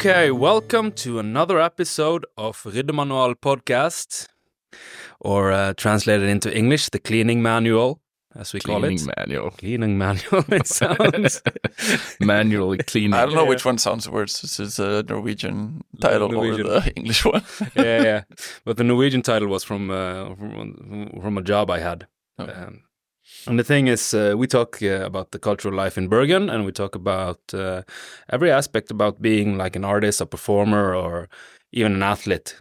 Okay, welcome to another episode of Riddermanual podcast, or uh, translated into English, the cleaning manual, as we call it. Cleaning it. manual. Cleaning manual. It sounds. Manually cleaning. I don't know Yeah. which one sounds worse. This is a Norwegian title Norwegian. or the English one. yeah, yeah. But the Norwegian title was from uh, from, from a job I had. Oh. Um, and the thing is, uh, we talk uh, about the cultural life in Bergen, and we talk about uh, every aspect about being like an artist, a performer, or even an athlete,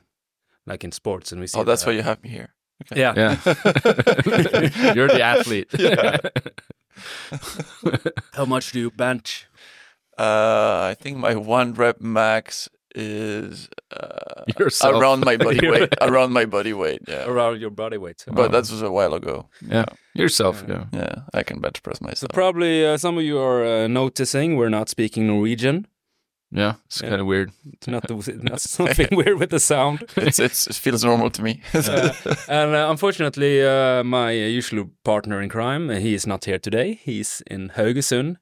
like in sports. And we see oh, that's that- why you have me here. Yeah. Yeah. You're the athlete. Yeah. How much do you bench? Uh, I think my one rep max is uh, Yourself. around my body weight. Around my body weight, yeah. Around your body weight. But that was a while ago. Yeah. Yourself, yeah. Yeah, I can bench press myself. So myself. probably uh, some of you are uh, noticing we're not speaking Norwegian. Yeah. It's Yeah. kind of weird. It's not, the, not something weird with the sound. it's, it's, it feels normal to me. Uh, and uh, unfortunately, uh, my usual partner in crime, uh, he is not here today. He's in Haugesund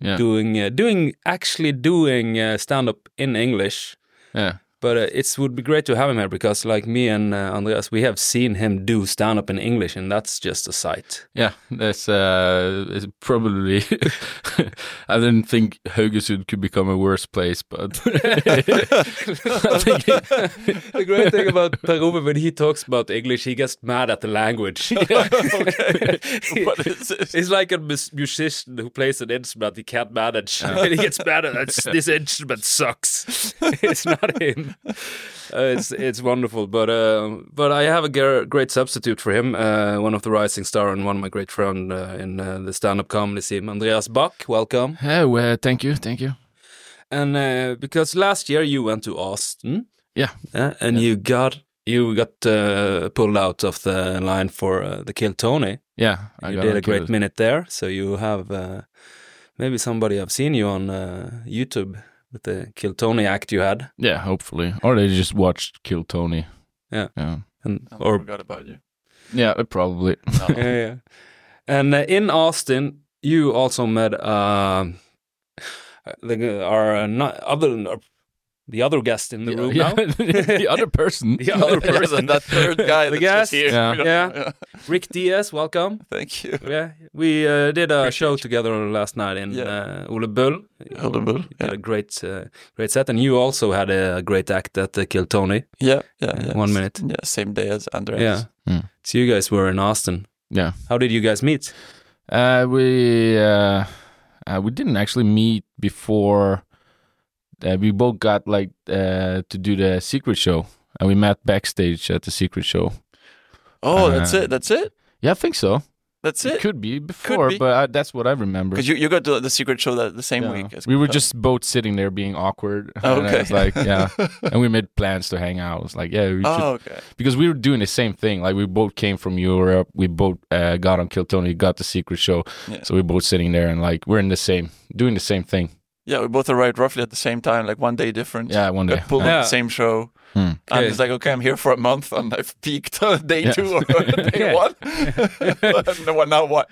Yeah. doing uh, doing actually doing uh, stand up in English. Yeah. But uh, it would be great to have him here because, like me and uh, Andreas, we have seen him do stand up in English, and that's just a sight. Yeah. That's uh it's probably I didn't think Haugesund could become a worse place, but the great thing about Per Ove, when he talks about English, he gets mad at the language. What is this? He's like a musician who plays an instrument he can't manage. and he gets mad at "This- this instrument sucks. it's not him. Uh, it's it's wonderful, but uh, but I have a great substitute for him. Uh, one of the rising star and one of my great friend uh, in uh, the stand-up comedy scene, Andreas Bach. Welcome. Yeah, well, thank you, thank you. And uh, because last year you went to Austin, Yeah. and you got you got uh, pulled out of the line for uh, the Kill Tony. Yeah. you got did a great minute there, so you have uh, maybe somebody have seen you on uh, YouTube with the Kill Tony act you had, Yeah, hopefully. Or they just watched Kill Tony. Yeah. Yeah. and I or forgot about you. Yeah, uh, probably. No. yeah, yeah. and uh, in Austin you also met uh, the our uh, not other the other guest in the room yeah. now. the other person. The other person. that third guy The that's guest? just here. Yeah. Yeah. Ric Diez, welcome. Thank you. Yeah, we uh, did a Appreciate show you. together last night in Yeah. uh, Ole Bull. Ole Bull, yeah. a great, uh, great set, and you also had a great act at the Kill Tony. Yeah, yeah, Uh, yeah. one minute. Yeah, same day as Andreas. Yeah. Hmm. So you guys were in Austin. Yeah. How did you guys meet? Uh, we uh, uh, we didn't actually meet before. Uh, we both got like uh, to do the secret show, and we met backstage at the secret show. Oh, that's Uh, it. That's it. Yeah, I think so. That's It it. could be before, be. but I, that's what I remember. Because you, you got to the secret show that the same Yeah. week. as we were just both sitting there being awkward. Oh, And I okay. was like, yeah. and we made plans to hang out. I was like, yeah, we should Oh, okay. because we were doing the same thing. Like we both came from Europe. We both uh, got on Kill Tony, got the secret show. Yeah. So we were both sitting there and like we're in the same, doing the same thing. Yeah, we both arrived roughly at the same time, like one day difference. Yeah, one day. Got pulled Yeah. the same show. Hmm. And it's like, okay, I'm here for a month and I've peaked on day Yeah. two or day Yeah. one. no, what- now what?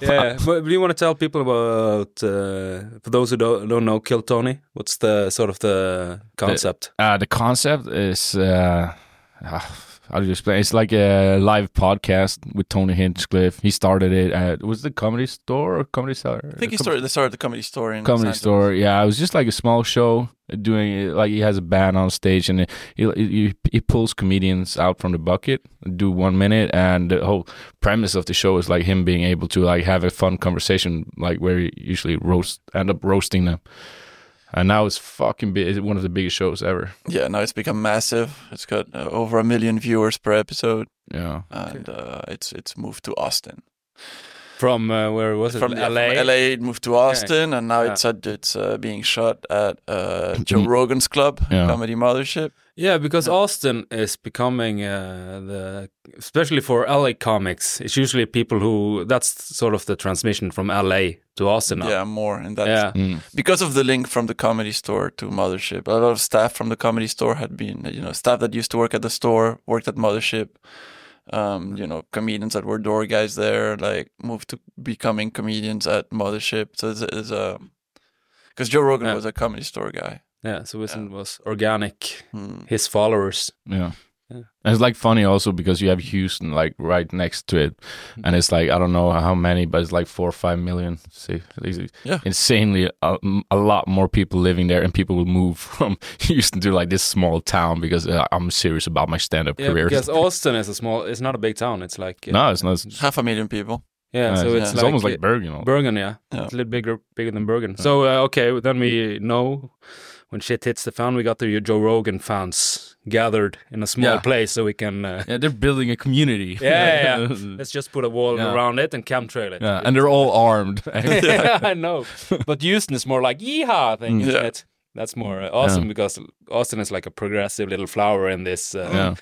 Yeah, but do you want to tell people about, uh, for those who don't, don't know Kill Tony, what's the sort of the concept? Uh, the concept is, uh, how do you explain? It's like a live podcast with Tony Hinchcliffe. He started it at was it the comedy store or comedy store? I think he started, they started the comedy store in comedy store. Yeah, it was just like a small show doing it. Like he has a band on stage and he, he he pulls comedians out from the bucket, do one minute, and the whole premise of the show is like him being able to like have a fun conversation, like where he usually roast end up roasting them. And now it's fucking big. It's one of the biggest shows ever. Yeah, now it's become massive. It's got uh, over a million viewers per episode, Yeah. and uh, it's it's moved to Austin. From uh, where was it? From yeah, LA? from LA, it moved to Austin, and now Yeah. it's at, it's uh, being shot at uh, Joe Rogan's club, Yeah. Comedy Mothership. Yeah, because Austin is becoming uh, the, especially for LA comics, it's usually people who, that's sort of the transmission from LA to Austin now. Yeah, more in that. Yeah. Mm. Because of the link from the comedy store to Mothership, a lot of staff from the comedy store had been, you know, staff that used to work at the store worked at Mothership. Um, you know, comedians that were door guys there, like moved to becoming comedians at Mothership. So it's, it's a because Joe Rogan Yeah. was a comedy store guy. Yeah, so it was organic. Hmm. Mm. His followers. Yeah. Yeah. And it's like funny also because you have Houston like right next to it, Mm-hmm. and it's like I don't know how many, but it's like four or five million. See, Yeah. insanely a, a lot more people living there, and people will move from Houston to like this small town because uh, I'm serious about my stand-up Yeah, career. because Austin is a small. It's not a big town. It's like uh, no, it's not. It's, Half a million people. Yeah, so it's, it's, it's almost like uh, Bergen. Bergen, yeah. Yeah. It's a little bigger, bigger than Bergen. So uh, okay, then we know when shit hits the fan, we got the Joe Rogan fans gathered in a small Yeah. place, so we can. Uh, Yeah, they're building a community. yeah, yeah. Let's just put a wall Yeah. around it and chemtrail it. Yeah, and they're all armed. yeah, I know. But Houston is more like yeehaw thing, isn't Yeah. it? That's more uh, awesome because Austin is like a progressive little flower in this uh, Yeah.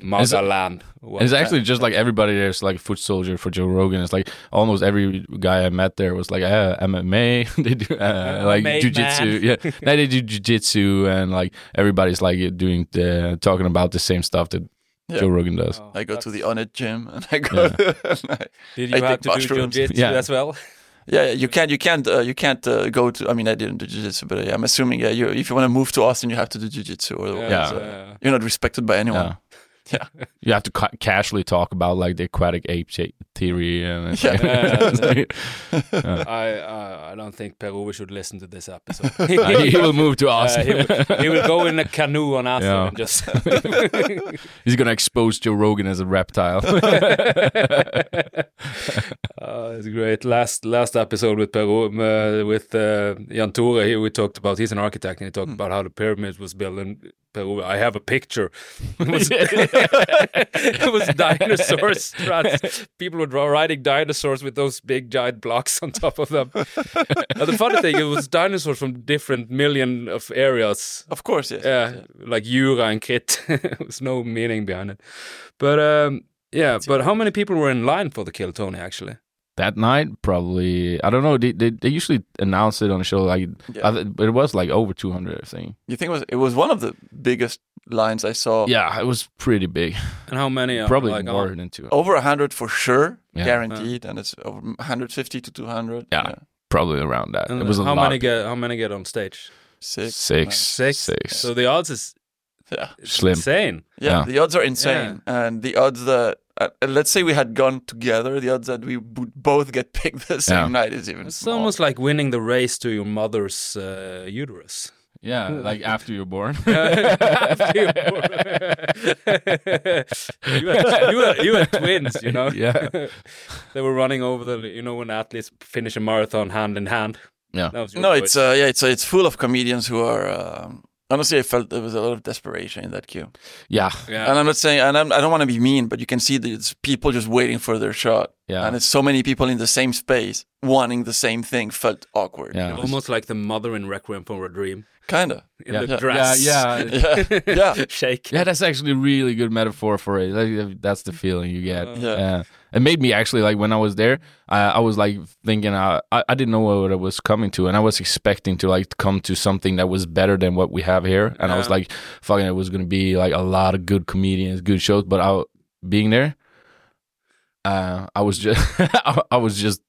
MAGA It's- it's actually just like everybody there's like a foot soldier for Joe Rogan. It's like almost every guy I met there was like uh, MMA. they do uh, like jujitsu. Yeah, now they do jujitsu and like everybody's like doing the talking about the same stuff that Yeah. Joe Rogan does. Oh, I go to the Onnit gym and I go. Yeah. and I- Did I you have take to do mushrooms. jiu-jitsu Yeah. as well? yeah, yeah, you can't, you can't, uh, you can't uh, go to. I mean, I didn't do jiu-jitsu, but uh, I'm assuming, yeah, you if you want to move to Austin, you have to do jiu-jitsu, or Yeah. uh, you're not respected by anyone. Yeah. Yeah. You have to ca- casually talk about like the aquatic ape shape theory and it's Yeah. like- Yeah. it's I, I I don't think Per Ove should listen to this episode. Uh, he will move to Uh, Austin. he, will, he will go in a canoe on Athen Yeah. and just. He's gonna expose Joe Rogan as a reptile. Uh, it's great. Last last episode with Peru, uh, with uh, Jan Tore, he, we talked about he's an architect and he talked about how the pyramid was built in Peru. I have a picture. It was, it was. People were riding dinosaurs with those big giant blocks on top of them. The funny thing, it was dinosaurs from different million of areas. Of course, yes. Yeah, yes, like Jura and Kit. Krit. was no meaning behind it. But um, yeah, but how many people were in line for the kill Tony actually? That night probably i don't know they, they, they usually announce it on the show like Yeah. I th- but it was like over 200 i think You think it was? It was one of the biggest lines I saw. yeah it was pretty big And how many? Probably like, more than two over hundred for sure, Yeah. guaranteed, and it's over 150 to 200. Yeah. probably around that And it was a how lot many get? How many get on stage? six, six Six. six So the odds is Yeah, Slim. insane. yeah. Yeah. The odds are insane, and the odds that uh, let's say we had gone together, the odds that we would both get picked the same Yeah. night is even. It's small. almost like winning the race to your mother's uh, uterus. yeah like after you're born After you're born. you, had, you, had, you had twins, you know. Yeah. they were running over the, you know, when athletes finish a marathon hand in hand. yeah That was your no, choice. it's uh, yeah, it's uh, it's full of comedians who are. Um, honestly, I felt there was a lot of desperation in that queue, yeah yeah. and I'm not saying, and I'm, I don't want to be mean, but you can see that it's people just waiting for their shot, yeah and it's so many people in the same space wanting the same thing felt awkward. Yeah. Was Almost like the mother in Requiem for a Dream kinda. in Yeah. the Yeah. dress. Yeah, yeah. Yeah, yeah. Shake. yeah that's actually a really good metaphor for it that's the feeling you get Uh, Yeah. Yeah. It made me actually like when I was there, I, I was like thinking uh, I I didn't know what I was coming to, and I was expecting to like come to something that was better than what we have here, and I was like, fucking, it was gonna be like a lot of good comedians, good shows, but I being there, uh, I was just I, I was just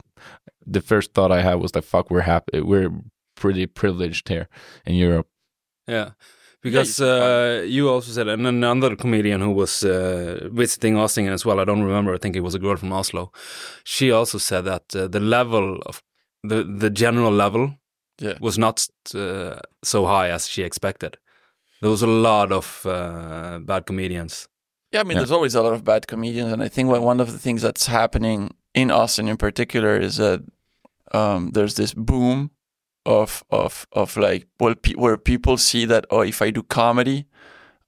the first thought I had was like, fuck, we're happy, we're pretty privileged here in Europe. Yeah. Because you- uh, you also said, and another comedian who was uh, visiting Austin as well, I don't remember, I think it was a girl from Oslo. She also said that uh, the level of the, the general level Yeah. was not uh, so high as she expected. There was a lot of uh, bad comedians. Yeah, I mean, Yeah. there's always a lot of bad comedians, and I think one of the things that's happening in Austin in particular is that um, there's this boom of of of like well, pe- where people see that oh, if I do comedy,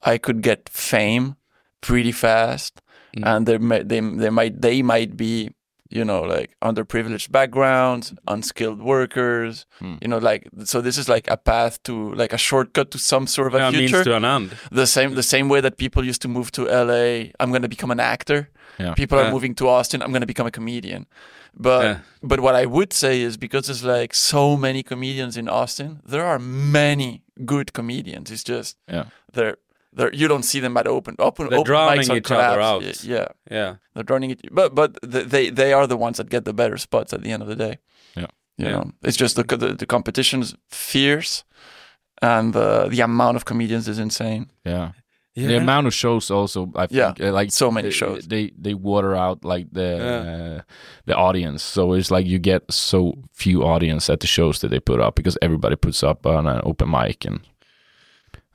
I could get fame pretty fast, Mm. and they may, they they might they might be you know like underprivileged backgrounds, unskilled workers, Hmm. you know like so this is like a path to like a shortcut to some sort of a Yeah, future means to an end. the same the same way that people used to move to LA. I'm going to become an actor. Yeah. People are moving to Austin. I'm going to become a comedian. But Yeah. but what I would say is because there's like so many comedians in Austin, there are many good comedians. It's just Yeah. they're they're you don't see them at open open They're open drowning mics on each other out. Yeah, Yeah. they're drowning it. But but they they are the ones that get the better spots at the end of the day. You Yeah. know, it's just the the, the competition's fierce, and the the amount of comedians is insane. Yeah. Yeah. The amount of shows also, I Yeah, think, uh, like so many they- shows. They they water out like the Yeah. uh, the audience, so it's like you get so few audience at the shows that they put up because everybody puts up on an open mic and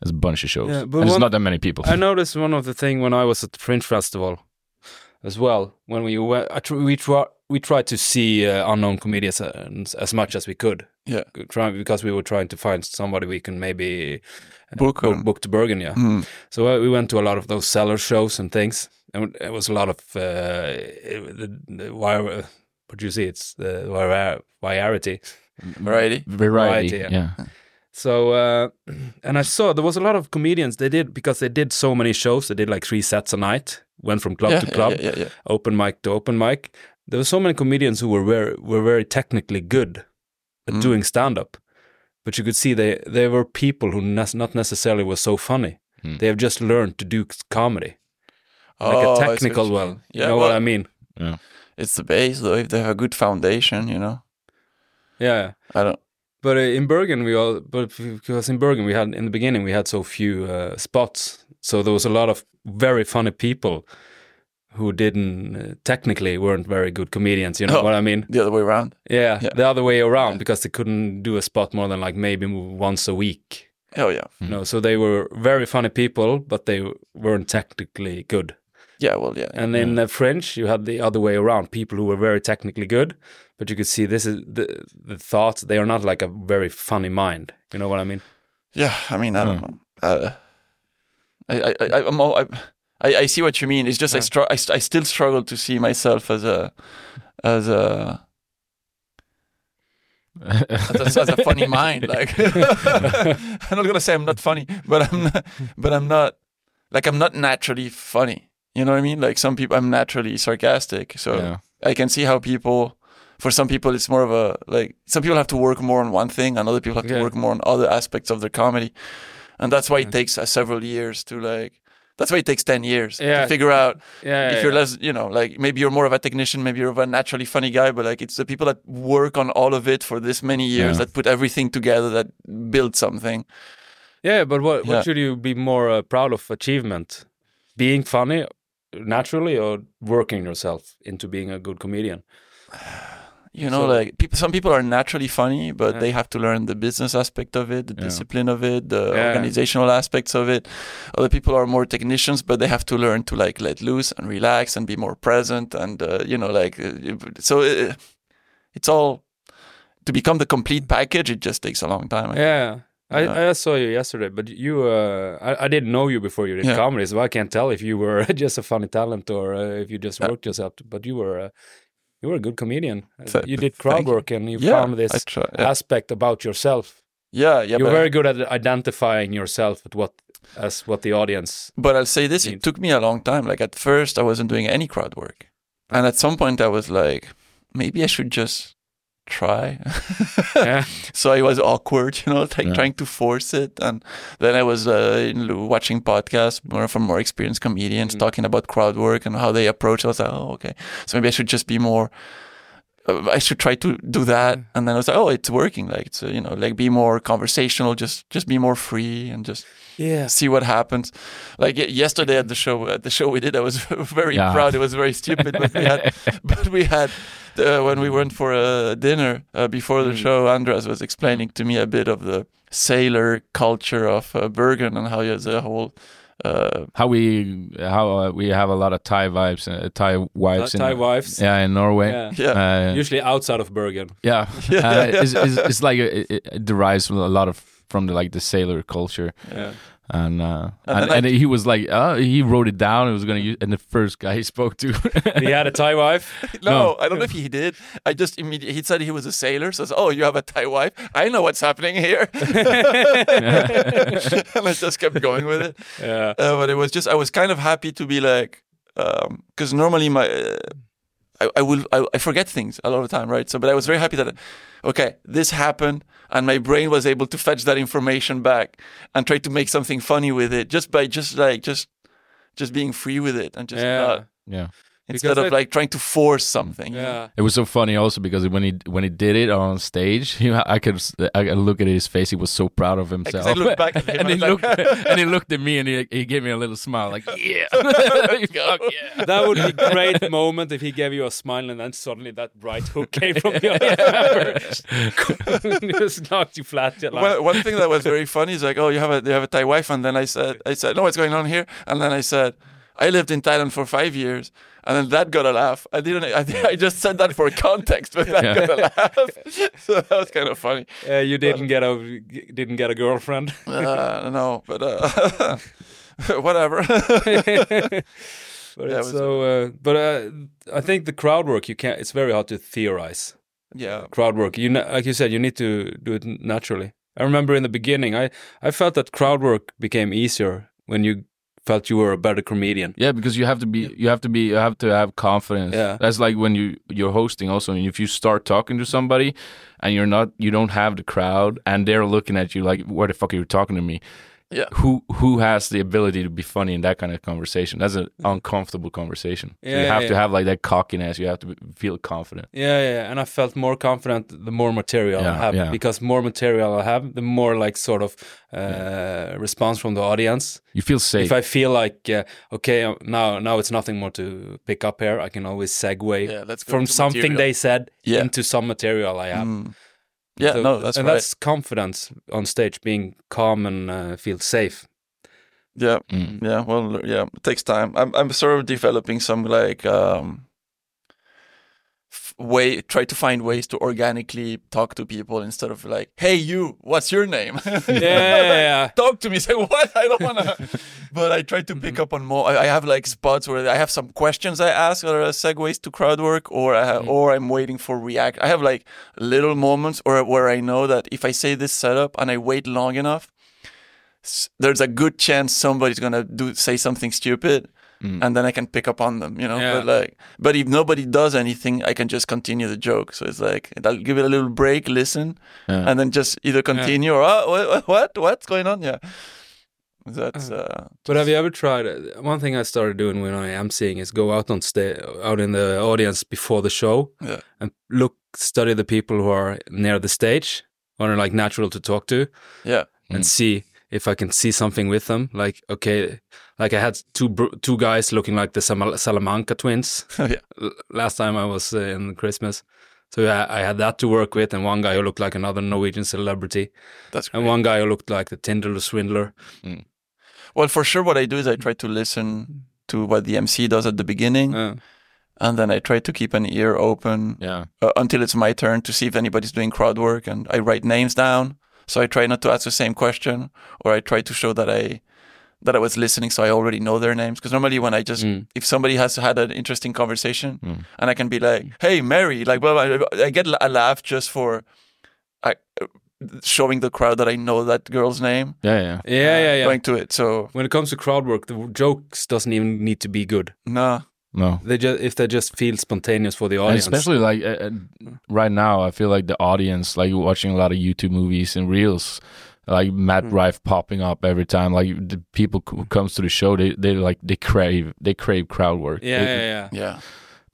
there's a bunch of shows. Yeah, but and it's not that many people. I noticed one of the thing when I was at the Fringe Festival as well. When we went, I tr- we try we tried to see uh, unknown comedians as, as much as we could. Yeah. try, because we were trying to find somebody we can maybe uh, Book book, book to Bergen. Yeah, Mm. so uh, we went to a lot of those cellar shows and things, and it was a lot of uh, the, the wire. What do you see? It's the variety. Variety. Variety, Variety, yeah. yeah. So, uh, and I saw there was a lot of comedians. They did because they did so many shows. They did like three sets a night. Went from club yeah, to club, yeah, yeah, yeah. open mic to open mic. There were so many comedians who were very were very technically good at Mm. doing stand up, but you could see they they were people who nes- not necessarily were so funny. Mm. They have just learned to do comedy like Oh, see a technical you well. mean. You know well, what I mean? It's the base though. If they have a good foundation, you know. Yeah. I don't. But uh, in Bergen, we all, but because in Bergen we had in the beginning we had so few uh, spots, so there was a lot of very funny people who didn't uh, technically weren't very good comedians. You know Oh. what I mean? The other way around. Yeah, Yeah. the other way around Yeah. because they couldn't do a spot more than like maybe once a week. Oh yeah. You know, so they were very funny people, but they weren't technically good. Yeah. Well, yeah. And in uh, Fringe, you had the other way around: people who were very technically good, but you could see this is the the thoughts. They are not like a very funny mind. You know what I mean? Yeah, I mean, I don't Huh. know. Uh, I, I, I, I'm all, I, I, I see what you mean. It's just I, str- I, st- I still struggle to see myself as a, as a, as a, as a funny mind. Like, I'm not gonna say I'm not funny, but I'm, not, but I'm not, like, I'm not naturally funny. You know what I mean? Like some people, I'm naturally sarcastic. So yeah. I can see how people, for some people, it's more of a like some people have to work more on one thing, and other people have Yeah. to work more on other aspects of their comedy, and that's why it takes uh, several years to like. That's why it takes ten years Yeah. to figure out Yeah, if you're less, you know, like maybe you're more of a technician, maybe you're of a naturally funny guy, but like it's the people that work on all of it for this many years that put everything together that build something. yeah. But what what should you be more uh, proud of achievement? Being funny naturally, or working yourself into being a good comedian? You know, So- like people, some people are naturally funny, but Yeah. they have to learn the business aspect of it, the Yeah. discipline of it, the Yeah. organizational aspects of it. Other people are more technicians, but they have to learn to like let loose and relax and be more present, and uh, you know, like uh, so. Uh, it's all to become the complete package. It just takes a long time. I Yeah. I, I saw you yesterday, but you, uh, I, I didn't know you before you did Yeah. comedy, so I can't tell if you were just a funny talent or uh, if you just worked yourself. But you were, uh, you were a good comedian. Uh, you did crowd work and you yeah, found this try. Yeah, aspect about yourself. yeah, yeah, You're very good at identifying yourself at what as what the audience. but I'll say this: Need. it took me a long time. Like at first, I wasn't doing any crowd work, and at some point, I was like, maybe I should just try. Yeah. so I was awkward, you know, like Yeah. trying to force it. And then I was uh, in, watching podcasts more from more experienced comedians Mm. talking about crowd work and how they approach. it. I was like, oh, okay. So maybe I should just be more. Uh, I should try to do that, and then I was like, "Oh, it's working! Like it's uh, you know, like be more conversational, just just be more free, and just Yeah. see what happens." Like yesterday at the show, at the show we did, I was very Yeah. proud. It was very stupid, but we had, but we had uh, when we went for a dinner uh, before the Mm. show, Andreas was explaining to me a bit of the sailor culture of uh, Bergen and how he has a whole. Uh, How we how uh, we have a lot of Thai vibes, uh, Thai wives, Thai in, wives. yeah, in Norway. Yeah. yeah, Uh, Usually outside of Bergen. yeah, Yeah, uh, yeah, It's, it's, it's like a, it, it derives from a lot of from the like the sailor culture, Yeah. And uh, And and, then I- he was like, uh, he wrote it down. He was gonna use, and the first guy he spoke to, he had a Thai wife. no, No. I don't know if he did. I just immediately he said he was a sailor. So I said, "Oh, you have a Thai wife? I know what's happening here." and I just kept going with it. Yeah. Uh, but it was just I was kind of happy to be like because normally my uh, I, I will I, I forget things a lot of the time right so but I was very happy that okay this happened and my brain was able to fetch that information back and try to make something funny with it just by just like just just being free with it and just Yeah. not yeah, instead Because of I- like trying to force something. Yeah. It was so funny also because when he when he did it on stage, you know, I could I could look at his face. He was so proud of himself. I looked back at him and he and I looked like- and he looked at me and he he gave me a little smile like yeah, fuck yeah. That would be a great moment if he gave you a smile and then suddenly that right hook came from the other member. Just knocked you flat. Like, Well, one thing that was very funny is like, oh, you have a you have a Thai wife, and then I said, I said, no, what's going on here? And then I said, I lived in Thailand for five years, and then that got a laugh. I didn't. I, I just said that for context, but that got a laugh. so that was kind of funny. uh, you didn't get a didn't get a girlfriend. Uh, no, but uh, whatever. But Yeah, it it's was- so, uh, but uh, I think the crowd work you can't. It's very hard to theorize. yeah, crowd work. You like you said, you need to do it naturally. I remember in the beginning, I I felt that crowd work became easier when you felt you were a better comedian. Yeah, because you have to be, you have to be, you have to have confidence. Yeah. that's like when you you're hosting. Also, and if you start talking to somebody, and you're not, you don't have the crowd, and they're looking at you like, "Where the fuck are you talking to me?" Yeah. Who who has the ability to be funny in that kind of conversation? That's an uncomfortable conversation. So you have to yeah. have like that cockiness. You have to be- feel confident. Yeah, yeah, and I felt more confident the more material I have yeah. because more material I have, the more like sort of uh, response from the audience. You feel safe. If I feel like uh, okay, uh, now now it's nothing more to pick up here, I can always segue yeah. From something material. they said Yeah. into some material I have. Mm. Yeah, So- no, that's and right. that's confidence on stage, being calm and uh, feel safe. Yeah, Mm. yeah. Well, yeah, it takes time. I'm I'm sort of developing some like um f- way try to find ways to organically talk to people instead of like, "Hey, you, what's your name?" Yeah, talk to me. Say what? I don't want to. but I try to Mm-hmm. pick up on more. I, I have like spots where I have some questions I ask or segues to crowd work, or I, mm-hmm. or i'm waiting for react. I have like little moments or where I know that if I say this setup and I wait long enough, there's a good chance somebody's gonna do say something stupid. Mm. And then I can pick up on them, you know. Yeah. But like, but if nobody does anything, I can just continue the joke. So it's like I'll give it a little break, listen, Yeah. and then just either continue or oh, what, what what's going on yeah that's uh But have you ever tried? uh, One thing I started doing when I am seeing is go out on stage, out in the audience before the show, Yeah. and look, study the people who are near the stage, or are like natural to talk to, yeah and Mm. see if I can see something with them. Like, okay, like I had two br- two guys looking like the Salamanca twins yeah l- last time I was uh, in Christmas. So yeah, I had that to work with, and one guy who looked like another Norwegian celebrity, that's and one guy who looked like the Tinder swindler. well for sure what i do is i try to listen to what the mc does at the beginning Uh, and then i try to keep an ear open yeah. uh, until it's my turn to see if anybody's doing crowd work and i write names down so i try not to ask the same question or i try to show that i that i was listening so i already know their names because normally when i just mm. if somebody has had an interesting conversation Mm. and I can be like, "Hey, Mary," like, well, I, I get a laugh just for I, showing the crowd that I know that girl's name, Yeah, yeah. Yeah, yeah, yeah. going to it. So when it comes to crowd work, the jokes doesn't even need to be good. nah, No. They just if they just feel spontaneous for the And audience. especially like uh, uh, right now, I feel like the audience, like watching a lot of YouTube movies and reels, like Matt Mm. Rife popping up every time. Like the people who comes to the show, they they like they crave they crave crowd work. yeah, they, yeah, yeah. yeah,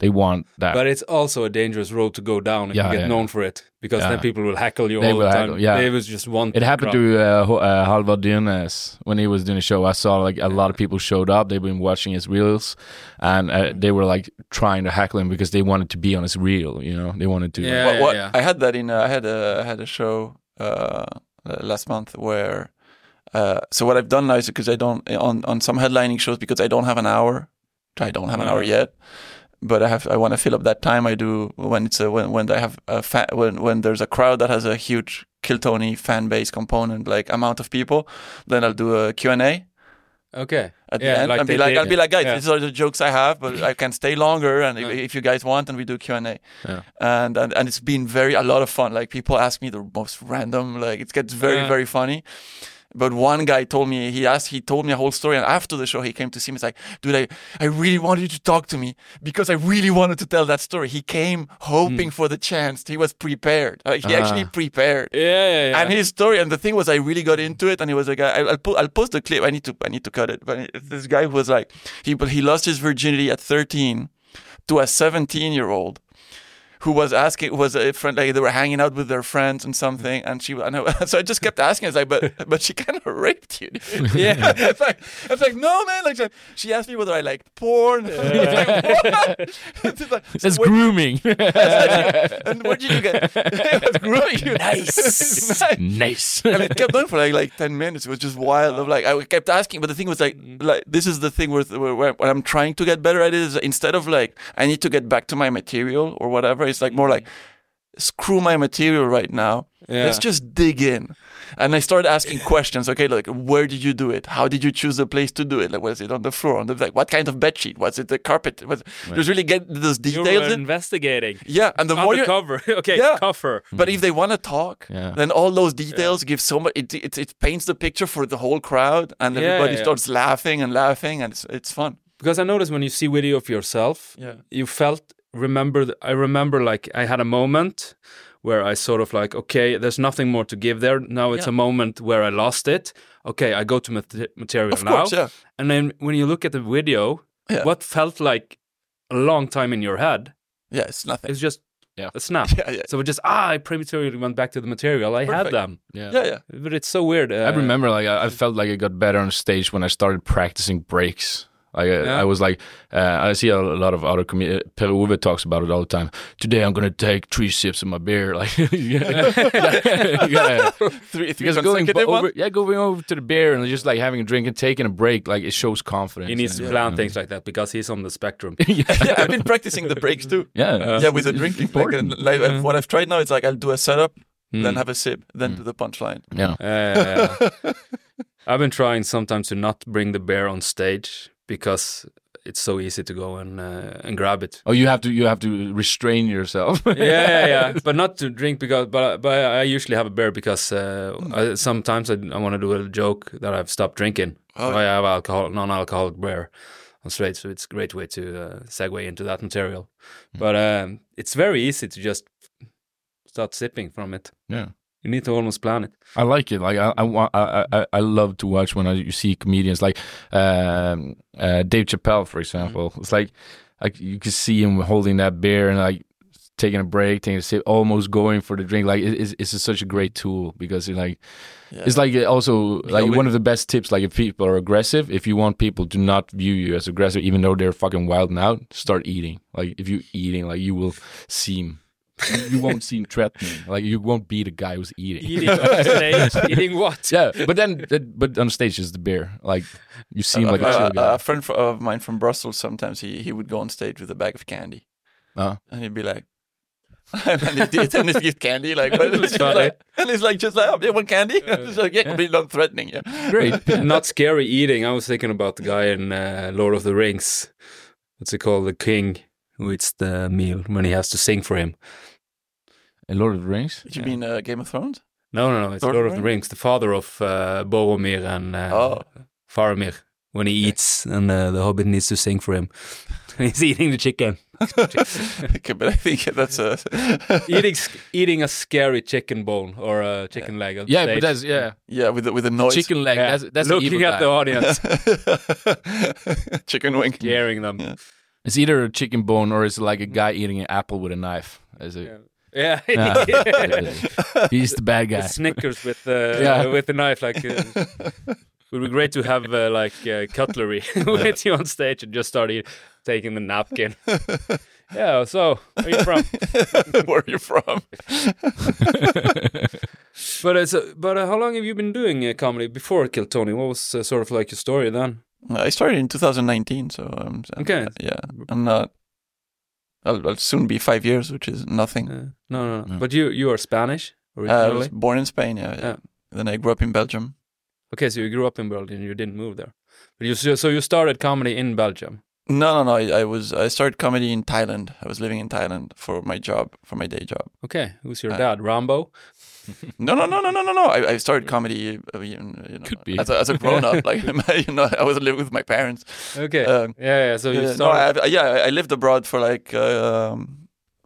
they want that. But it's also a dangerous road to go down if Yeah, you get yeah. known for it, because then people will heckle you They all the time. heckle, yeah. They was just one. it happened crowd. to uh, Ho- uh, Halvar Dyrnes when he was doing a show. I saw like a lot of people showed up. They've been watching his reels, and uh, they were like trying to heckle him because they wanted to be on his reel. You know, they wanted to. like, Yeah. what, what yeah. I had that in uh, I had a I had a show uh, uh, last month where. Uh, so what I've done now is because I don't on on some headlining shows because I don't have an hour. I don't have an hour yet, but I have I want to fill up that time. I do when it's a, when when I have a fa- when when there's a crowd that has a huge Kill Tony fan base component like amount of people, then I'll do a Q and A Okay. at Yeah, the end like and be like, did. I'll be like, guys, Yeah. these are the jokes I have, but I can stay longer, and if, Yeah. if you guys want, and we do Q and A, Yeah. and, and and it's been very a lot of fun. Like people ask me the most random, like it gets very very funny. But one guy told me he asked he told me a whole story, and after the show he came to see me. He's like, "Dude, I, I really wanted you to talk to me because I really wanted to tell that story." He came hoping for the chance. He was prepared. Like, he actually Ah. prepared. Yeah, yeah, yeah. And his story, and the thing was, I really got into it, and he was like, I, I'll, put, I'll post the clip. I need to, I need to cut it. But this guy was like, he, but he lost his virginity at 13, to a 17 year old who was asking was a friend like they were hanging out with their friends and something and she and I, so I just kept asking. I was like but but she kind of raped you. Yeah. It's like it's like no man like she asked me whether I liked porn. It's like, That's so grooming. And where did you get? It was grooming nice. Nice, nice. and it kept going for like like 10 minutes. It was just wild. Of like I kept asking but the thing was like mm-hmm. like this is the thing where, where, where I'm trying to get better at it is instead of like I need to get back to my material or whatever it's like more like screw my material right now. Yeah. Let's just dig in. And I started asking questions. Okay, like where did you do it? How did you choose the place to do it? Like was it on the floor? On the like what kind of bed sheet? Was it the carpet? Was right. just really get those details. You're in. investigating. Yeah, and the more you cover, okay, yeah. cover. But if they want to talk, yeah. then all those details yeah. give so much. It, it, it paints the picture for the whole crowd, and everybody starts laughing and laughing, and it's it's fun. Because I noticed when you see video of yourself, yeah. you felt remember I remember like I had a moment where I sort of like okay there's nothing more to give there now it's yeah. a moment where I lost it okay I go to mat- material of now course, yeah. and then when you look at the video yeah. what felt like a long time in your head yeah it's nothing it's just yeah. a snap yeah, yeah. so it just ah I prematurely went back to the material I Perfect. had them yeah yeah yeah but it's so weird uh, I remember like I, I felt like I got better on stage when I started practicing breaks like yeah. I was like, uh, I see a, lot of other comedians. Per Ove talks about it all the time. Today I'm gonna take three sips of my beer. Like, yeah, yeah. three, three going over, yeah, going over to the beer and just like having a drink and taking a break. Like it shows confidence. He needs to plan things like that because he's on the spectrum. yeah. I've been practicing the breaks too. Yeah, uh, yeah, with the drinking. Like, like what I've tried now, it's like I'll do a setup, mm. then have a sip, then mm. do the punchline. Yeah. Uh, I've been trying sometimes to not bring the beer on stage because it's so easy to go and uh, and grab it. Oh, you have to you have to restrain yourself. yeah, yeah, yeah, but not to drink because but but I usually have a beer because uh, I, sometimes I, I want to do a joke that I've stopped drinking. Oh. So I have alcohol non-alcoholic beer on straight, so it's a great way to uh, segue into that material. Mm. But um, it's very easy to just start sipping from it. Yeah. You need to almost plan it. I like it. Like I, I want, I, I, I love to watch when I you see comedians like um, uh, Dave Chappelle, for example. Mm-hmm. It's like, like you can see him holding that beer and like taking a break, taking a sip, almost going for the drink. Like it's, it's such a great tool because it's like, yeah. it's like also like one of the best tips. Like if people are aggressive, if you want people to not view you as aggressive, even though they're fucking wild out, start eating. Like if you're eating, like you will seem you won't seem threatening. Like you won't be the guy who's eating. Eating on stage. eating what? Yeah, but then, but on stage is the beer. Like you seem uh, like a, a, a friend of mine from Brussels. Sometimes he he would go on stage with a bag of candy, uh-huh. and he'd be like. and he'd, and he'd candy like, but it's like, and he's like just like oh, you want candy? it's like yeah, yeah. not threatening. Yeah, great, not scary eating. I was thinking about the guy in uh, Lord of the Rings. What's it called? The king who eats the meal when he has to sing for him. In Lord of the Rings? Did you yeah. mean uh, Game of Thrones? No, no, no. It's Lord, Lord of the Rings. The father of uh, Boromir and uh, oh. Faramir. When he eats and uh, the Hobbit needs to sing for him. He's eating the chicken. okay, but I think that's a eating eating a scary chicken bone or a chicken yeah. leg. yeah, but that's yeah, yeah, with the, with a noise. Chicken leg. Yeah. That's, that's looking at the audience. chicken wing, scaring them. Yeah. It's either a chicken bone or it's like a guy eating an apple with a knife. Is it? Yeah, yeah. he's the bad guy. Snickers with the yeah. with the knife. Like, uh, it would be great to have uh, like uh, cutlery with you on stage and just start eat, taking the napkin. yeah. So, where are you from? where are you from? but it's but uh, how long have you been doing uh, comedy before Kill Tony? What was uh, sort of like your story then? I started in 2019, so um, okay. yeah, I'm not I'll, I'll, soon be five years, which is nothing. Uh, no, no, no, But you you are Spanish originally. Uh, I was born in Spain. Yeah, yeah. Then I grew up in Belgium. Okay, so you grew up in Belgium. You didn't move there, but you so you started comedy in Belgium. No, no, no. I, I, was I started comedy in Thailand. I was living in Thailand for my job, for my day job. Okay, who's your uh, dad? Rambo. no, no, no, no, no, no, no. I, I started comedy, uh, you know, Could be. as a, as a grown up. like you know, I was living with my parents. Okay. Um, yeah, yeah. So you uh, no, I, yeah, I lived abroad for like. Um,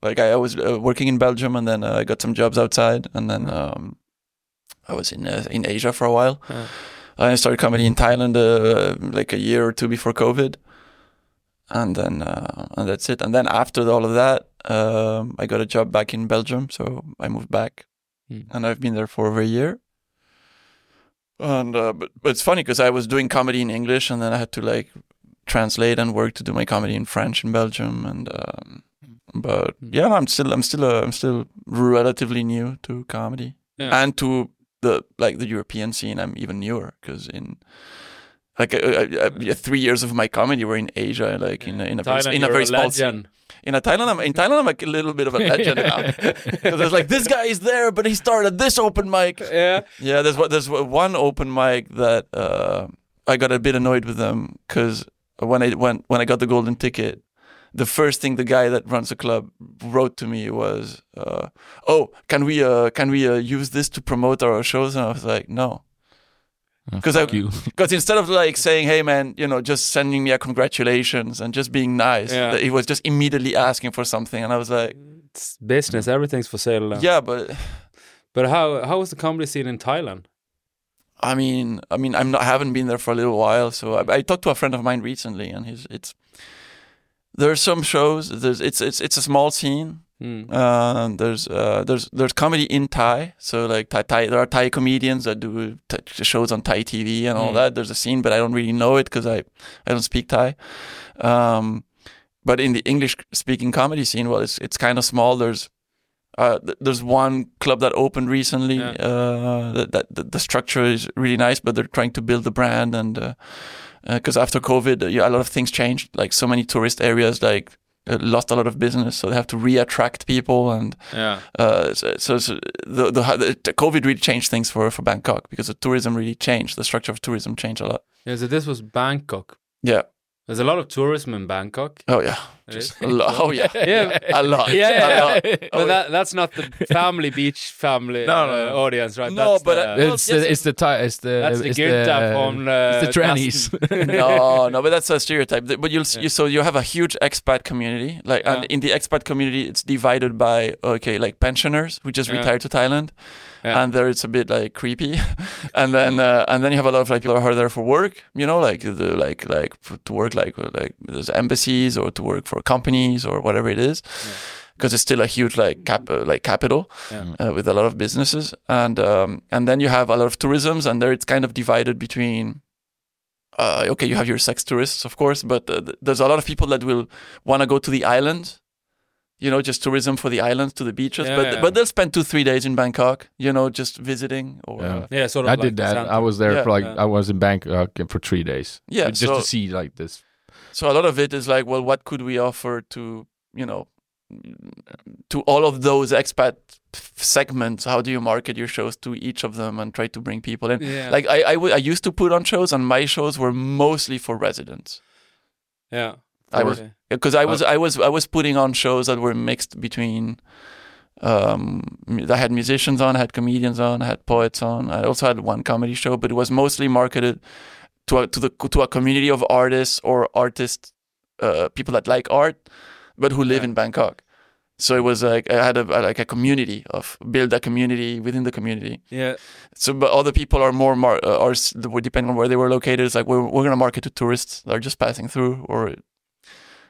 like I, was uh, working in Belgium, and then uh, I got some jobs outside, and then um, I was in uh, in Asia for a while. I started comedy in Thailand uh, like a year or two before COVID, and then uh, and that's it. And then after all of that, um, I got a job back in Belgium, so I moved back, Hmm. and I've been there for over a year. And uh, but, but it's funny because I was doing comedy in English, and then I had to like translate and work to do my comedy in French in Belgium, and um, but Hmm. yeah, I'm still I'm still uh, I'm still relatively new to comedy Yeah. and to the like the European scene. I'm even newer because in like uh, uh, uh, three years of my comedy were in Asia, like in in a Thailand, very, in a very a small legend. In a Thailand, I'm in Thailand. I'm like a little bit of a legend now because it's like this guy is there, but he started this open mic. Yeah. Yeah, there's what there's one open mic that uh, I got a bit annoyed with them because when I when when I got the golden ticket, the first thing the guy that runs the club wrote to me was, uh, "Oh, can we uh, can we uh, use this to promote our shows?" And I was like, "No." Oh, because I, Fuck you. because instead of like saying, "Hey man, you know, just sending me a congratulations and just being nice," Yeah. he was just immediately asking for something, and I was like, It's business. Everything's for sale. now. "Yeah, but But how how was the comedy scene in Thailand? I mean, I mean, I'm not I haven't been there for a little while, so I, I talked to a friend of mine recently, and he's it's there are some shows. There's it's it's it's a small scene. Hmm. Uh, there's uh, there's there's comedy in Thai, so like Thai, Thai there are Thai comedians that do shows on Thai TV and all Mm. that. There's a scene, but I don't really know it because I I don't speak Thai. Um, but in the English speaking comedy scene, well, it's it's kind of small. There's uh, th- there's one club that opened recently. Yeah. Uh, that, that the, the structure is really nice, but they're trying to build the brand and because after COVID, uh, yeah, a lot of things changed. Like so many tourist areas, like uh, lost a lot of business, so they have to re-attract people and Yeah. uh, so, so, so the, the the COVID really changed things for for Bangkok because the tourism really changed. The structure of tourism changed a lot. Yeah. So this was Bangkok. Yeah. There's a lot of tourism in Bangkok. Oh yeah. It Just a lot. Oh yeah. Yeah. A lot. Yeah, A lot. But Oh, that that's not the family beach family No, no, uh, no. audience. audience, right? No, that's but, the, uh, well, It's yes, the, it's the Thai. It's the that's the it's Gyrta the, from uh, it's the trannies. Dasten. no, no, but that's a stereotype. But you'll Yeah. you so you have a huge expat community, like, and in the expat community, it's divided by okay, like pensioners who just Yeah. retired to Thailand, Yeah. and there it's a bit like creepy, and then uh, and then you have a lot of like people who are there for work, you know, like the like like to work like like there's embassies or to work for companies or whatever it is, because it's still a huge like cap uh, like capital Yeah. uh, with a lot of businesses, and um, and then you have a lot of tourisms, and there it's kind of divided between uh, okay, you have your sex tourists, of course, but uh, th- there's a lot of people that will want to go to the island, you know, just tourism for the islands, to the beaches. Yeah, but yeah. but they'll spend two three days in Bangkok, you know, just visiting or Yeah. uh, Yeah, sort of. I like did that. Santa. I was there Yeah. for like Yeah. I was in Bangkok for three days. yeah. just so to see like this. So a lot of it is like, well, what could we offer to you know to all of those expat segments? How do you market your shows to each of them and try to bring people in? Yeah. Like I, I, w- I used to put on shows, and my shows were mostly for residents. yeah. I was because I was I was I was putting on shows that were mixed between um I had musicians on, I had comedians on, I had poets on. I also had one comedy show, but it was mostly marketed to a to the to a community of artists or artists uh people that like art but who live Yeah. in Bangkok. So it was like I had a like a community of build a community within the community. Yeah. So, but other people are more mar- uh, are depending on where they were located. It's like we're we're gonna market to tourists that are just passing through, or,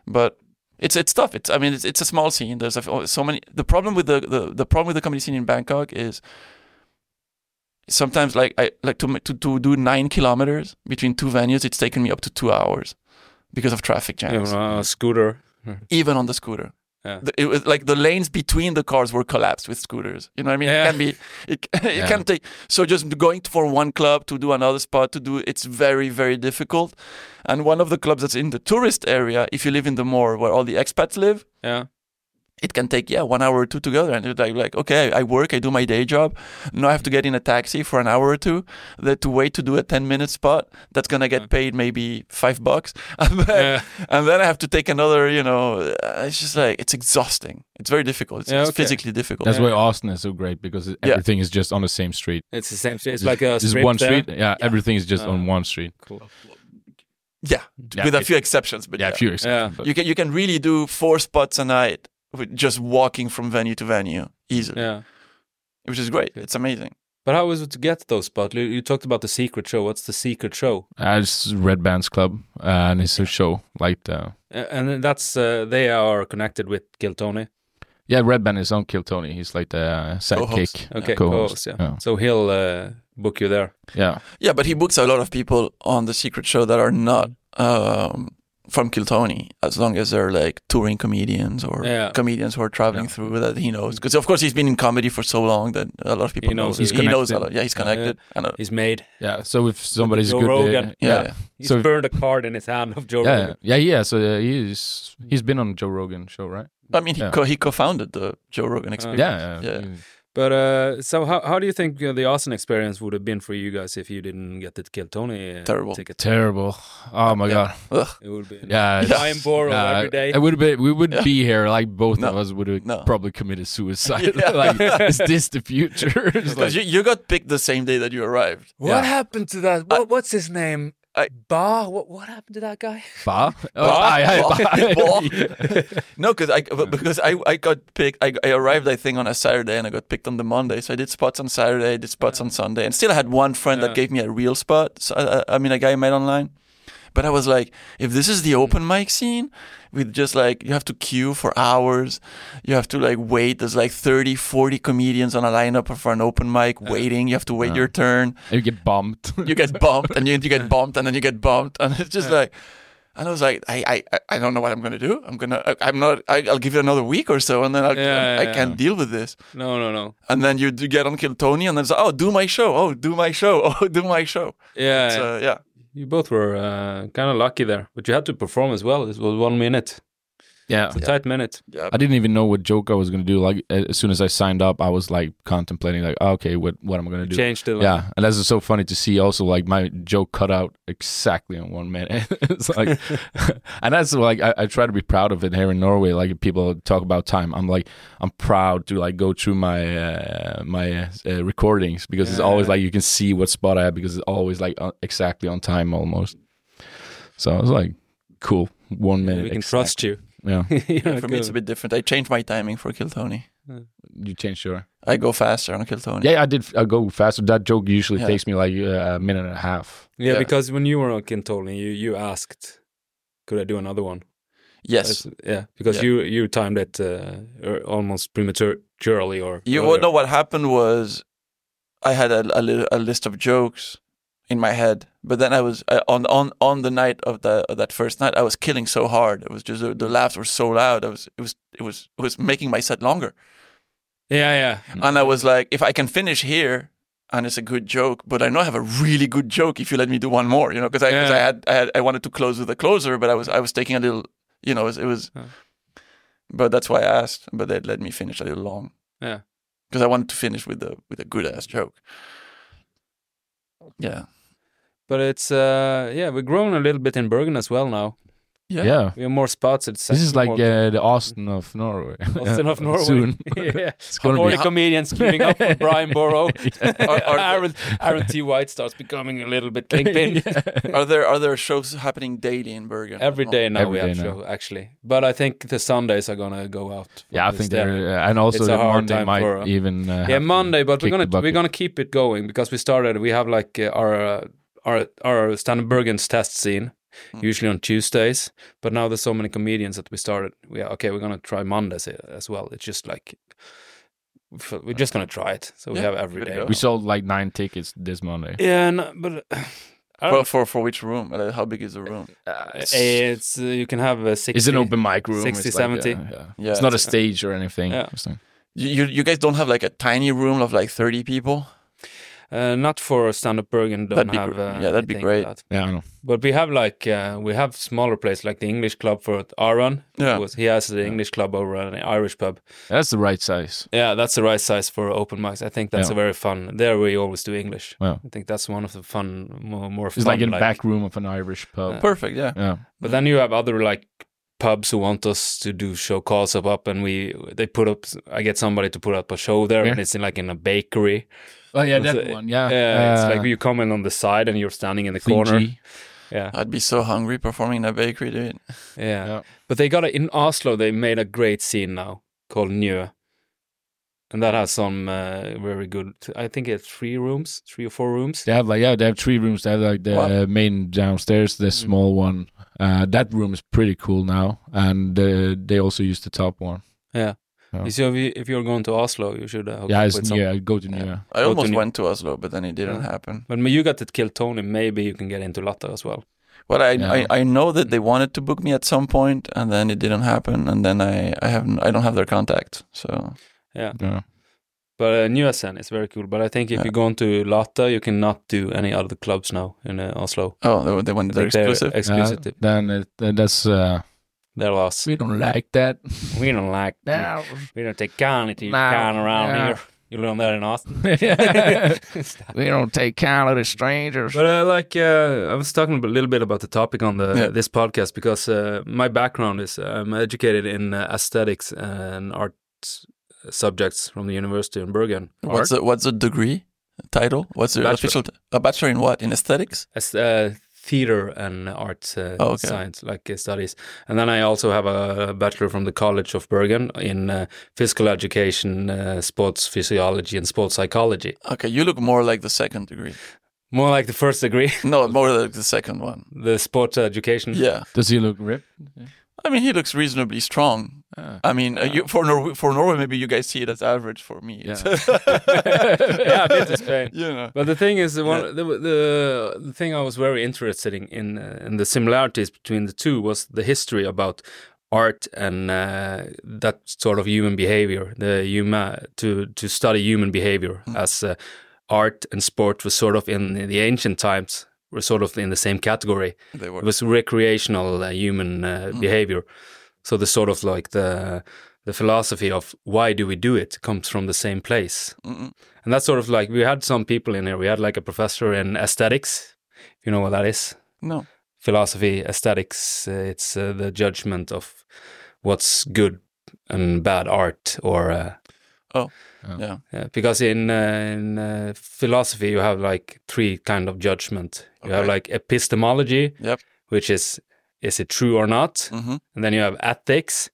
but it's it's tough. It's I mean it's it's a small scene. There's a, so many. The problem with the, the the problem with the comedy scene in Bangkok is sometimes like I like to to to do nine kilometers between two venues. It's taken me up to two hours because of traffic Yeah, jams, on a scooter. even on the scooter. Yeah. The- it was like the lanes between the cars were collapsed with scooters. You know what I mean? Yeah. It can be, it, it Yeah. can take. So just going for one club to do another spot to do it's very very difficult. And one of the clubs that's in the tourist area, if you live in the more where all the expats live, Yeah. It can take yeah one hour or two together. And it's like like okay, I work, I do my day job. Now I have to get in a taxi for an hour or two. That to wait to do a ten minute spot that's gonna get paid maybe five bucks. And then- Yeah. and then I have to take another, you know, uh, it's just like, it's exhausting. It's very difficult. It's, Yeah, it's physically difficult. That's Yeah. why Austin is so great because it- Yeah. everything is just on the same street. It's the same. Street it's like a just strip one street. Yeah, everything is just Oh. on one street. Cool. yeah, Yeah, with a few exceptions, but yeah, yeah. a few exceptions. but- You can, you can really do four spots a night with just walking from venue to venue easily, Yeah. which is great. It's amazing. But how was it to get those spots? You, you talked about the secret show. What's the secret show? Uh, it's Redban's Club, uh, and it's a show like the Uh, and that's uh, they are connected with Kill Tony. yeah Redban is on Kill Tony. He's like the uh, sidekick, Okay, co-host. co-host, yeah. yeah, So he'll uh, book you there. yeah. Yeah, but he books a lot of people on the secret show that are not um, from Kill Tony, as long as they're like touring comedians or Yeah. comedians who are traveling Yeah. through that he knows. Because of course he's been in comedy for so long that a lot of people He knows know. he's he knows a lot. Yeah, he's Yeah, connected. And, uh, He's made. Yeah, so if somebody's Joe good, uh, Rogan. yeah, yeah, yeah. He's So- burned a card in his hand of Joe yeah, Rogan. yeah, yeah. So uh, he's he's been on Joe Rogan show, right? I mean, he, Yeah. co- he co-founded the Joe Rogan experience. Yeah, Yeah. But uh, so how how do you think uh, the Austin experience would have been for you guys if you didn't get the Kill Tony uh, Terrible. ticket? Terrible. Oh my Yeah. god. Ugh. It would be Yeah, it's- Brian Boru Yeah, every day. It would be we would Yeah. be here like both of us would have No. probably committed suicide. Like is this the future? Because like, you, you got picked the same day that you arrived. What Yeah. happened to that? What, what's his name? I- Ba? What what happened to that guy? Ba? Oh, Ba? aye, aye, Ba? Ba. No, because I because I, I got picked. I, I arrived I think on a Saturday and I got picked on the Monday. So I did spots on Saturday, did spots on Sunday, and still I had one friend Yeah. that gave me a real spot. So I, I mean, a guy I met online. But I was like, if this is the hmm. open mic scene, with just like you have to queue for hours, you have to like wait. There's like 30, 40 comedians on a lineup for an open mic waiting. You have to wait Yeah. your turn. you get bumped. You get bumped, and you, you get bumped, and then you get bumped, and it's just like. And I was like, I, I, I- I don't know what I'm gonna do. I'm gonna, I, I'm not. I, I'll give it another week or so, and then I'll, Yeah, I yeah, can't yeah. deal with this. No, no, no. And then you do get on Kill Tony, and then it's like, oh, do my show. Oh, do my show. Oh, do my show. Yeah, So yeah, uh, you both were uh, kind of lucky there, but you had to perform as well. It was one minute, yeah. it's a tight minute. yeah. I didn't even know what joke I was gonna do. Like as soon as I signed up, I was like contemplating, like, oh, okay, what what am I gonna do? Change the Yeah, and that's so funny to see. Also, like my joke cut out exactly in one minute. it's like, and that's like I, I try to be proud of it here in Norway. Like people talk about time, I'm like I'm proud to like go through my uh, my uh, recordings because it's always like you can see what spot I have because it's always like uh, exactly on time almost. So I was like, cool, one minute. we can exact- trust you. Yeah, yeah, For me, it's a bit different. I changed my timing for Kill Tony. you changed your. I go faster on Kill Tony. Yeah, I did. I go faster. That joke usually Yeah. takes me like uh, a minute and a half. Yeah, Yeah. because when you were on Kill Tony, you you asked, could I do another one? Yes. That's- yeah, because Yeah. you you timed it uh, er, almost prematurely, or You earlier. know what happened was, I had a, a, li- a list of jokes in my head, but then I was uh, on on on the night of the of that first night. I was killing so hard. It was just the, the laughs were so loud. I was it was it was it was making my set longer. Yeah, yeah, And I was like, if I can finish here. And it's a good joke, but I know I have a really good joke if you let me do one more, you know, because I Yeah. had, I had, I wanted to close with a closer, but I was, I was taking a little, you know, it was, it was Huh. but that's why I asked, but they let me finish a little long. Yeah. because I wanted to finish with a with a good ass joke. Yeah, But it's uh, yeah, we're growing a little bit in Bergen as well now. yeah, yeah. We have more spots. It's This is like uh, the Austin of Norway. Austin of Norway. Soon. yeah, It's gonna be. comedians queuing up for Brian Boru. Are- are- Aaron, Aaron T. White starts becoming a little bit kingpin. Are there are there shows happening daily in Bergen? Every day now Every we have day now. show actually, but I think the Sundays are gonna go out. Yeah, I think they're, uh, and also It's a the hard Monday time might for, uh, even. Uh, yeah Monday, but we're gonna we're gonna keep it going because we started. We have like uh, our uh, our our stand Bergen's test scene. Mm. Usually on Tuesdays, but now there's so many comedians that we started. We are okay. We're gonna try Mondays uh, as well. It's just like we're just gonna try it. So we have every good to day. go. We sold like nine tickets this Monday. Yeah, no, but uh, For, for for which room? Uh, How big is the room? it's, it's uh, you can have a sixty. It's an open mic room. 60, it's like, 70. uh, yeah. Yeah, it's not a stage or anything. Yeah. It's like- You, you you guys don't have like a tiny room of like thirty people? Uh, not for stand up Bergen. Don't That'd be have. Uh, yeah, that'd be great. that. yeah, I know. But we have like uh, we have smaller places like the English club for Aaron. Yeah. Was, he has the English club over an Irish pub. That's the right size. Yeah, that's the right size for open mics. I think that's Yeah. a very fun. There we always do English. Yeah. I think that's one of the fun, more, more It's fun. like in the back room of an Irish pub. Yeah. Perfect. Yeah. yeah. But then you have other like pubs who want us to do show calls up up, and we they put up. I get somebody to put up a show there, Yeah. and it's in like in a bakery. Oh yeah, that a- one. Yeah. Yeah, it's Uh, like you come in on the side and you're standing in the corner. Yeah, I'd be so hungry performing in a bakery, dude. yeah, Yeah. But they got it in Oslo. They made a great scene now called Njø. and that has some uh, very good. I think it's three rooms, three or four rooms. They have like yeah, they have three rooms. They have like the Wow. uh, main downstairs, the small one. Uh, that room is pretty cool now, and uh, they also use the top one. Yeah. So if, you, if you're going to Oslo, you should uh, Yeah, it's with some. near. I go to near. I Go almost New- went to Oslo, but then it didn't Yeah. happen. But you got to kill Tony. Maybe you can get into Latter as well. Well, I, Yeah. I I know that they wanted to book me at some point, and then it didn't happen, and then I I haven't I don't have their contact. So Yeah. Yeah. But uh, New SN is very cool. But I think if Yeah. you go into Latter, you cannot do any other clubs now in uh, Oslo. oh, they, they went I they're exclusive. exclusive. Uh, then it, that's uh, They're lost. we don't like that. We don't like that. We don't take kindly to No, kind around yeah. here. You learn that in Austin. we don't take count of the strangers. But uh, like uh, I was talking a little bit about the topic on the Yeah. this podcast because uh, my background is uh, I'm educated in uh, aesthetics and art subjects from the university in Bergen. What's the what's the degree title? What's the Bachelor. official? T- a bachelor in what? In aesthetics? as uh, theater and art uh, Oh, okay. science, like uh, studies. And then I also have a bachelor from the College of Bergen in uh, physical education, uh, sports physiology, and sports psychology. Okay, you look more like the second degree. More like the first degree, No, more like the second one. the sports education. Yeah, Does he look ripped? I mean he looks reasonably strong. Uh, I mean, uh, you, for Nor- for Norway, maybe you guys see it as average. For me, it's- yeah, a bit you know. But the thing is, the one the, the the thing I was very interested in in, uh, in the similarities between the two was the history about art and uh, that sort of human behavior. The human to to study human behavior as uh, art and sport was sort of in, the ancient times were sort of in the same category. They were. It was recreational uh, human uh, behavior. So the sort of like the the philosophy of why do we do it comes from the same place. Mm-mm. And that's sort of like we had some people in here. We had like a professor in aesthetics, if you know what that is. No. Philosophy, aesthetics. Uh, it's uh, the judgment of what's good and bad art, or uh, Yeah. yeah, because in uh, in uh, philosophy you have like three kind of judgment. You have like epistemology, Yep. which is is it true or not, hmm and then you have ethics,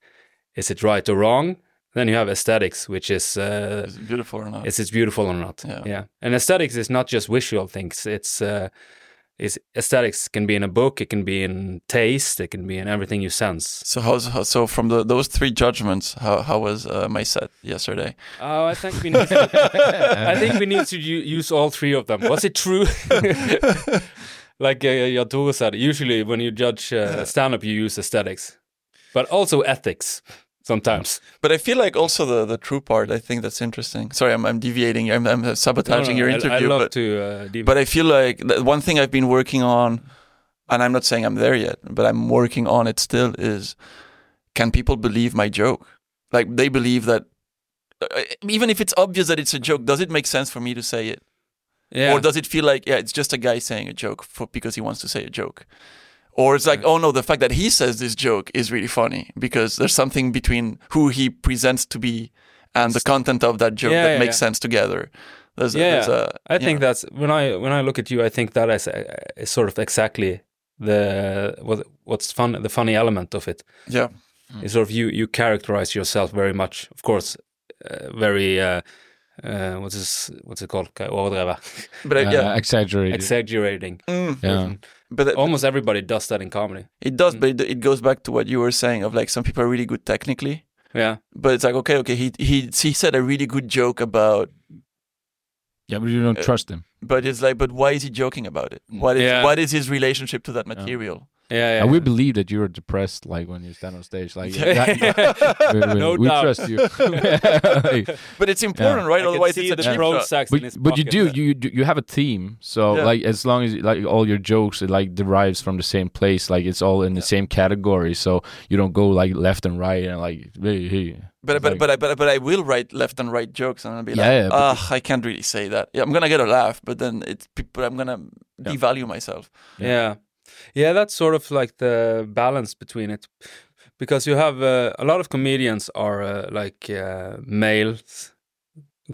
is it right or wrong. Then you have aesthetics, which is uh, Is it beautiful or not? is it's beautiful or not. Yeah. And aesthetics is not just visual things. It's uh is aesthetics can be in a book, it can be in taste, it can be in everything you sense. so how's how, so from the, those three judgments? How how was uh, my set yesterday? Oh, I think we need to, I think we need to use all three of them. Was it true? like uh, Yatoro said, usually when you judge uh, stand up you use aesthetics. But also ethics sometimes. But I feel like also the, the true part. I think that's interesting. Sorry, I'm, I'm deviating. I'm, I'm sabotaging No, no, your interview. I, love but, to uh, but I feel like one thing I've been working on, and I'm not saying I'm there yet, but I'm working on it still. Is can people believe my joke? Like they believe that. uh, Even if it's obvious that it's a joke, does it make sense for me to say it, yeah. or does it feel like yeah, it's just a guy saying a joke for because he wants to say a joke, or it's like oh no, the fact that he says this joke is really funny because there's something between who he presents to be and the content of that joke Yeah, that yeah, makes yeah. sense together. There's, Yeah, there's a, I think know. that's when I when I look at you, I think that is, uh, is sort of exactly the what what's fun the funny element of it. yeah, Is sort of you you characterize yourself very much, of course, uh, very uh, uh, what's this, what's it called? Overdrevet. but I, Uh, yeah, Uh, exaggerated. exaggerating. Mm. yeah. but it, Almost everybody does that in comedy. it Mm. does. But it, it goes back to what you were saying of like some people are really good technically, Yeah, but it's like okay, okay, he he he said a really good joke about, Yeah, but you don't Uh, trust him. but it's like, but why is he joking about it? What is Yeah. what is his relationship to that material? Yeah, yeah. And we believe that you're depressed, like when you stand on stage. Like Yeah. that- we, we- No we doubt. trust you. But it's important, right? I Otherwise, it's a the cheap pro shot. in but, his but you pocket. do you you have a theme so Yeah. like as long as like all your jokes it like derives from the same place like it's all in the same category so you don't go like left and right and like hey, hey. But but like- but I but, I- but I will write left and right jokes, and I'll be Yeah, like, yeah, but- ah, I can't really say that. Yeah, I'm gonna get a laugh, but then it's but I'm gonna devalue myself. Yeah. Yeah, that's sort of like the balance between it, because you have uh, a lot of comedians are uh, like uh, males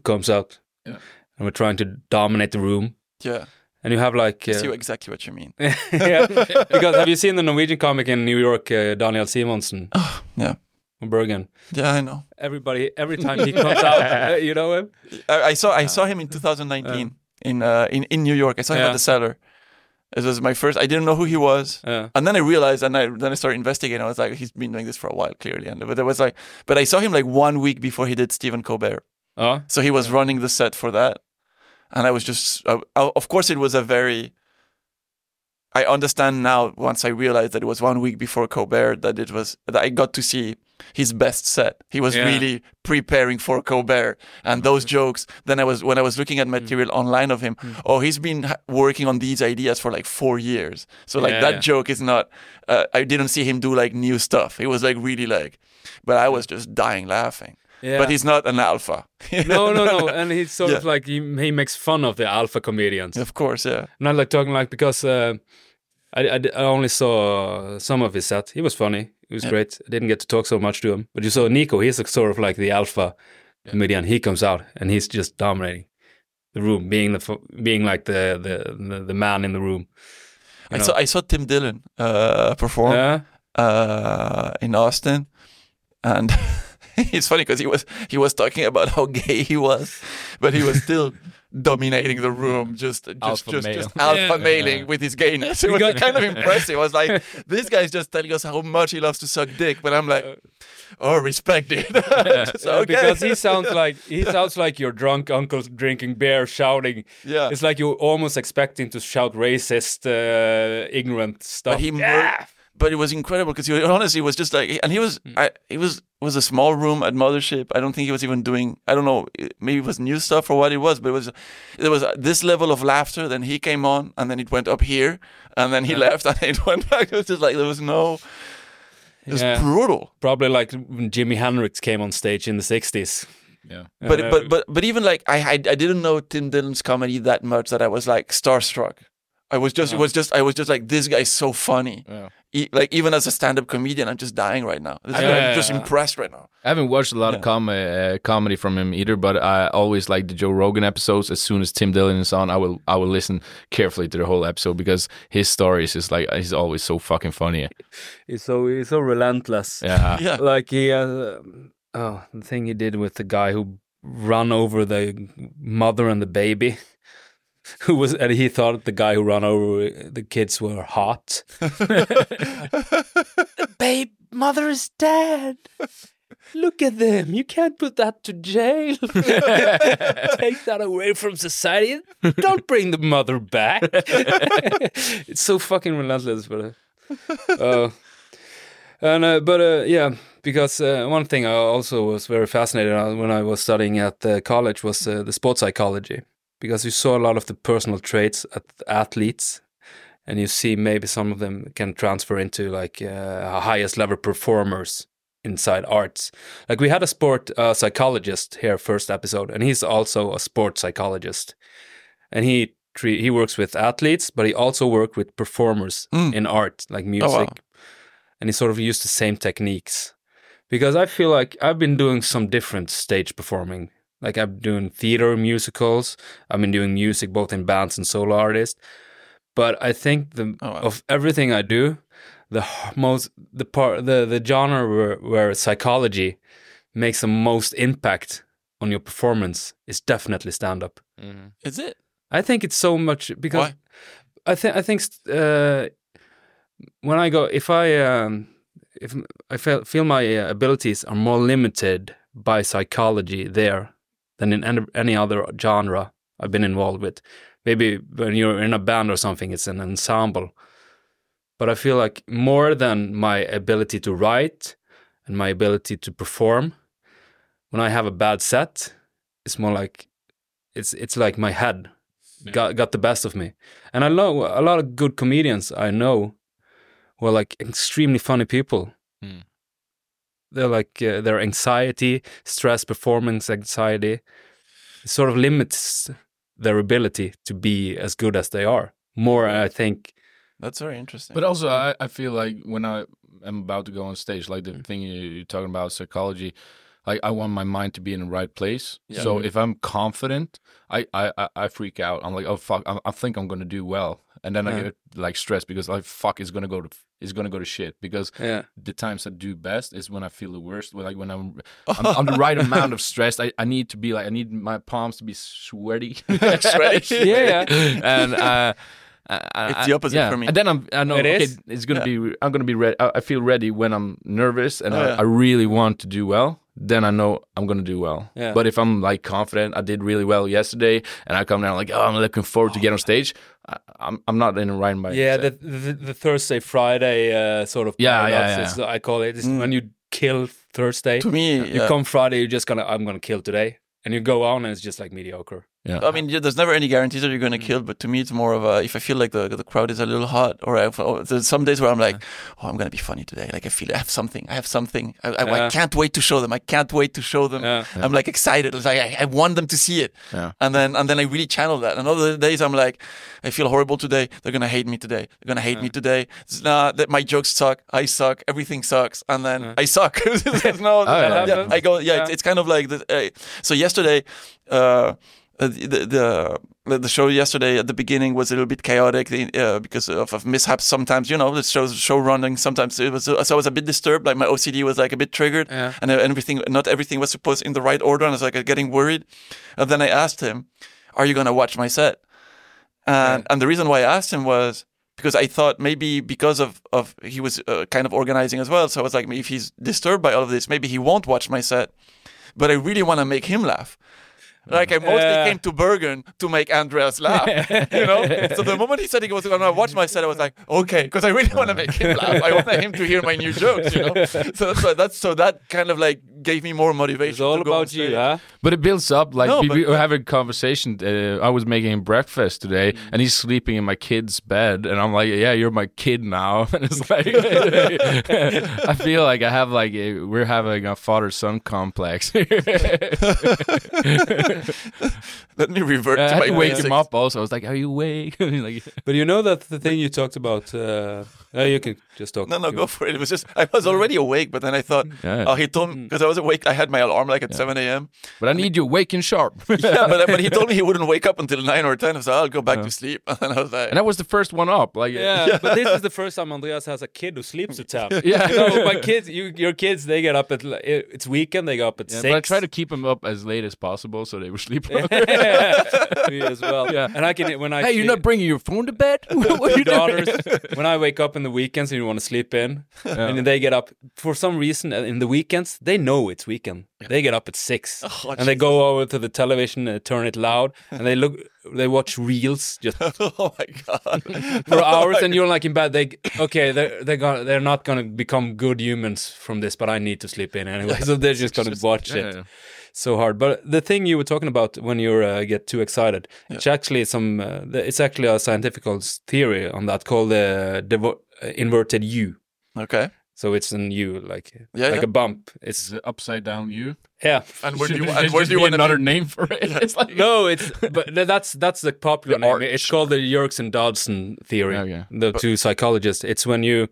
comes out, Yeah. and we're trying to dominate the room, Yeah, and you have like I see uh, exactly what you mean. yeah, because have you seen the Norwegian comic in New York, uh, Daniel Simonsen? Oh, yeah. Bergen. Yeah, I know. Everybody, every time he comes out, uh, you know him. I, I saw I saw him in 2019 in uh in, in New York. I saw him Yeah. at the cellar. It was my first. I didn't know who he was, Yeah. and then I realized, and I then I started investigating. I was like, he's been doing this for a while, clearly. And but there was like, but I saw him like one week before he did Stephen Colbert. Oh, So he was running the set for that, and I was just, of course, it was a very. I understand now once I realized that it was one week before Colbert that it was that I got to see his best set. He was Yeah. really preparing for Colbert and those jokes. Then I was when I was looking at material online of him. Oh, he's been working on these ideas for like four years. So like Yeah, that yeah. joke is not. Uh, I didn't see him do like new stuff. It was like really like, but I was just dying laughing. yeah. But he's not an alpha. no, no, no, and he's sort of like he, he makes fun of the alpha comedians. Of course, yeah. Not like talking like because uh, I, I I only saw some of his set. He was funny. He was Yeah. great. I didn't get to talk so much to him, but you saw Nico. He's sort of like the alpha comedian. He comes out and he's just dominating the room, being the being like the the the, the man in the room. You I know? saw I saw Tim Dillon uh, perform Yeah, uh, in Austin, and it's funny because he was he was talking about how gay he was, but he was still dominating the room, just just Alpha just, male. just alpha Yeah. mailing with his gayness. It was got- kind of impressive. I was like, this guy's just telling us how much he loves to suck dick, but I'm like, oh, respect it. Just, Uh, okay. because he sounds like he sounds like your drunk uncle drinking beer, shouting. yeah. It's like you're almost expecting to shout racist, uh, ignorant stuff. But he mur- yeah. But it was incredible because he honestly was just like, and he was, Mm. I, it was was a small room at Mothership. I don't think he was even doing, I don't know, maybe it was new stuff or what it was, but it was, there was this level of laughter. Then he came on, and then it went up here, and then he left, and it went back. It was just like there was no, it was Yeah. brutal. Probably like when Jimi Hendrix came on stage in the 60s. Yeah. But but but but even like I, I I didn't know Tim Dillon's comedy that much that I was like starstruck. I was just it was just I was just like this guy's so funny. Yeah. E- like even as a stand-up comedian, I'm just dying right now. Yeah. I'm just impressed right now. I haven't watched a lot Yeah. of com- uh, comedy from him either, but I always like the Joe Rogan episodes. As soon as Tim Dillon is on, I will I will listen carefully to the whole episode because his stories is like he's always so fucking funny. he's so he's so relentless. Yeah, Yeah. Like he uh, oh the thing he did with the guy who run over the mother and the baby. Who was and he thought the guy who ran over the kids were hot. Babe, mother is dead. Look at them. You can't put that to jail. Take that away from society. Don't bring the mother back. it's so fucking relentless, but uh, uh, and uh, but uh, yeah, because uh, one thing I also was very fascinated when I was studying at uh, college was uh, the sports psychology, because you saw a lot of the personal traits at athletes, and you see maybe some of them can transfer into like uh, highest level performers inside arts. Like we had a sport uh, psychologist here first episode, and he's also a sports psychologist, and he he works with athletes, but he also worked with performers Mm. in art, like music, wow. and he sort of used the same techniques. Because I feel like I've been doing some different stage performing. Like I'm doing theater musicals. I've been doing music both in bands and solo artists. But I think the Oh, wow. of everything I do, the most the part the the genre where, where psychology makes the most impact on your performance is definitely stand up. Mhm. Is it? I think it's so much because Why? I think I think uh, when I go if I um, if I feel feel my uh, abilities are more limited by psychology there than in any, any other genre I've been involved with. Maybe when you're in a band or something, it's an ensemble. But I feel like more than my ability to write and my ability to perform, when I have a bad set, it's more like it's it's like my head got got the best of me. And I know a lot of good comedians I know who are like extremely funny people. Hmm. They're like uh, their anxiety, stress, performance anxiety, sort of limits their ability to be as good as they are. More, I think. That's very interesting. But also, I, I feel like when I am about to go on stage, like the thing you, you're talking about, psychology, like I want my mind to be in the right place. Yeah. So if I'm confident, I, I, I- I freak out. I'm like, oh fuck, I, I think I'm gonna do well, and then I get like stressed because like fuck, it's gonna go to it's gonna go to shit because Yeah. the times I do best is when I feel the worst. When, Like when I'm, I'm on the right amount of stress. I, I need to be like I need my palms to be sweaty. Sweaty. Yeah, and uh, I, It's the opposite yeah. for me. And then I'm I know It okay, is? it's gonna be I'm gonna be ready. I, I feel ready when I'm nervous and Oh, I, yeah. I really want to do well. Then I know I'm gonna do well. Yeah. But if I'm like confident, I did really well yesterday, and I come down like, oh, I'm looking forward to get on stage. I, I'm I'm not in a right mind. Yeah, the, the the Thursday Friday uh, sort of Yeah, yeah, yeah. is- I call it. It's when you kill Thursday. to me, You yeah. come Friday, you're just gonna I'm gonna kill today, and you go on, and it's just like mediocre. Yeah. I mean, yeah, there's never any guarantees that you're going to kill, but to me, it's more of a if I feel like the the crowd is a little hot, or I, oh, there's some days where I'm like, oh, I'm going to be funny today. Like I feel I have something, I have something. I, I, I can't wait to show them. I can't wait to show them. Yeah. I'm like excited. It's like I, I want them to see it. Yeah. And then and then I really channel that. And other days I'm like, I feel horrible today. They're gonna hate me today. They're gonna hate me today. It's not that my jokes suck. I suck. Everything sucks. And then I suck. No, yeah. yeah, I go. Yeah, It's, Yeah. it's kind of like the, uh, so. Yesterday, uh, the, the the the show yesterday at the beginning was a little bit chaotic uh, because of, of mishaps. Sometimes you know the show's show running. Sometimes it was so I was a bit disturbed. Like my OCD was like a bit triggered, Yeah. and uh, everything not everything was supposed in the right order. And I was like getting worried. And then I asked him, "Are you gonna watch my set?" And and the reason why I asked him was because I thought maybe because of of he was uh, kind of organizing as well. So I was like, if he's disturbed by all of this, maybe he won't watch my set. But I really want to make him laugh. Like I mostly Yeah. came to Bergen to make Andreas laugh, you know. so the moment he said he was going to watch my set, I was like, okay, because I really want to make him laugh. I want him to hear my new jokes, you know. So that's that's so that kind of like gave me more motivation. It's all to go about you, stage. huh? But it builds up. Like No, we, but- we were having a conversation. Uh, I was making him breakfast today, Mm. and he's sleeping in my kid's bed, and I'm like, "Yeah, you're my kid now." And it's like, I feel like I have like a, we're having a father son complex. Let me revert I to had my to wake basics. him up. Also, I was like, "Are you awake?" Like, But you know that the thing you talked about. Uh, uh, you can just talk. No, no, go for it. It was just I was already awake, but then I thought, Yeah. oh, he told me because I was awake. I had my alarm like at seven a.m. "But I need you awake and sharp." yeah, but but he told me he wouldn't wake up until nine or ten. So I'll go back to sleep. And I was like, and that was the first one up. Like, Yeah, but this is the first time Andreas has a kid who sleeps at ten. Yeah. no, my kids, you, your kids, they get up at it's weekend. They go up at Yeah, six. but I try to keep them up as late as possible so they will sleep. Me as well. Yeah. and I can when I hey, you're not bringing your phone to bed? what are daughters when I wake up in the weekends and you want to sleep in, and then they get up for some reason in the weekends. They know it's weekend. They get up at six Oh, and they go over to the television and turn it loud, and they look. They watch reels just oh my god, for hours, and you're like in bed. They okay, they're they're gonna they're not gonna become good humans from this, but I need to sleep in anyway, so they're just gonna watch it. yeah. So hard, but the thing you were talking about when you uh, get too excited, it's actually some. Uh, it's actually a scientific theory on that called the devo- uh, inverted U. okay. So it's an U, like Yeah, like yeah. a bump. It's it upside down you? yeah. And where do you and where do you want to another name for it? It's like No, it's but that's that's the popular The name. arch. It's called the Yerkes and Dodson theory. Okay. The two psychologists. It's when you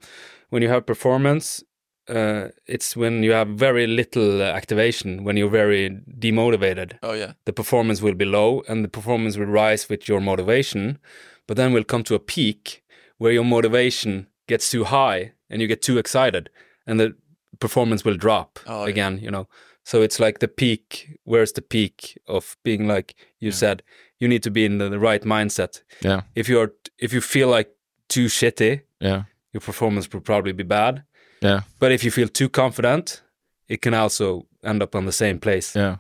when you have performance. Uh, it's when you have very little uh, activation. When you're very demotivated, Oh yeah. the performance will be low, and the performance will rise with your motivation. But then we'll come to a peak where your motivation gets too high, and you get too excited, and the performance will drop Oh, yeah. again. You know. So it's like the peak. Where's the peak of being like you said? You need to be in the, the right mindset. Yeah. If you're if you feel like too shitty, Yeah. your performance will probably be bad. Yeah. But if you feel too confident, it can also end up on the same place. Yeah.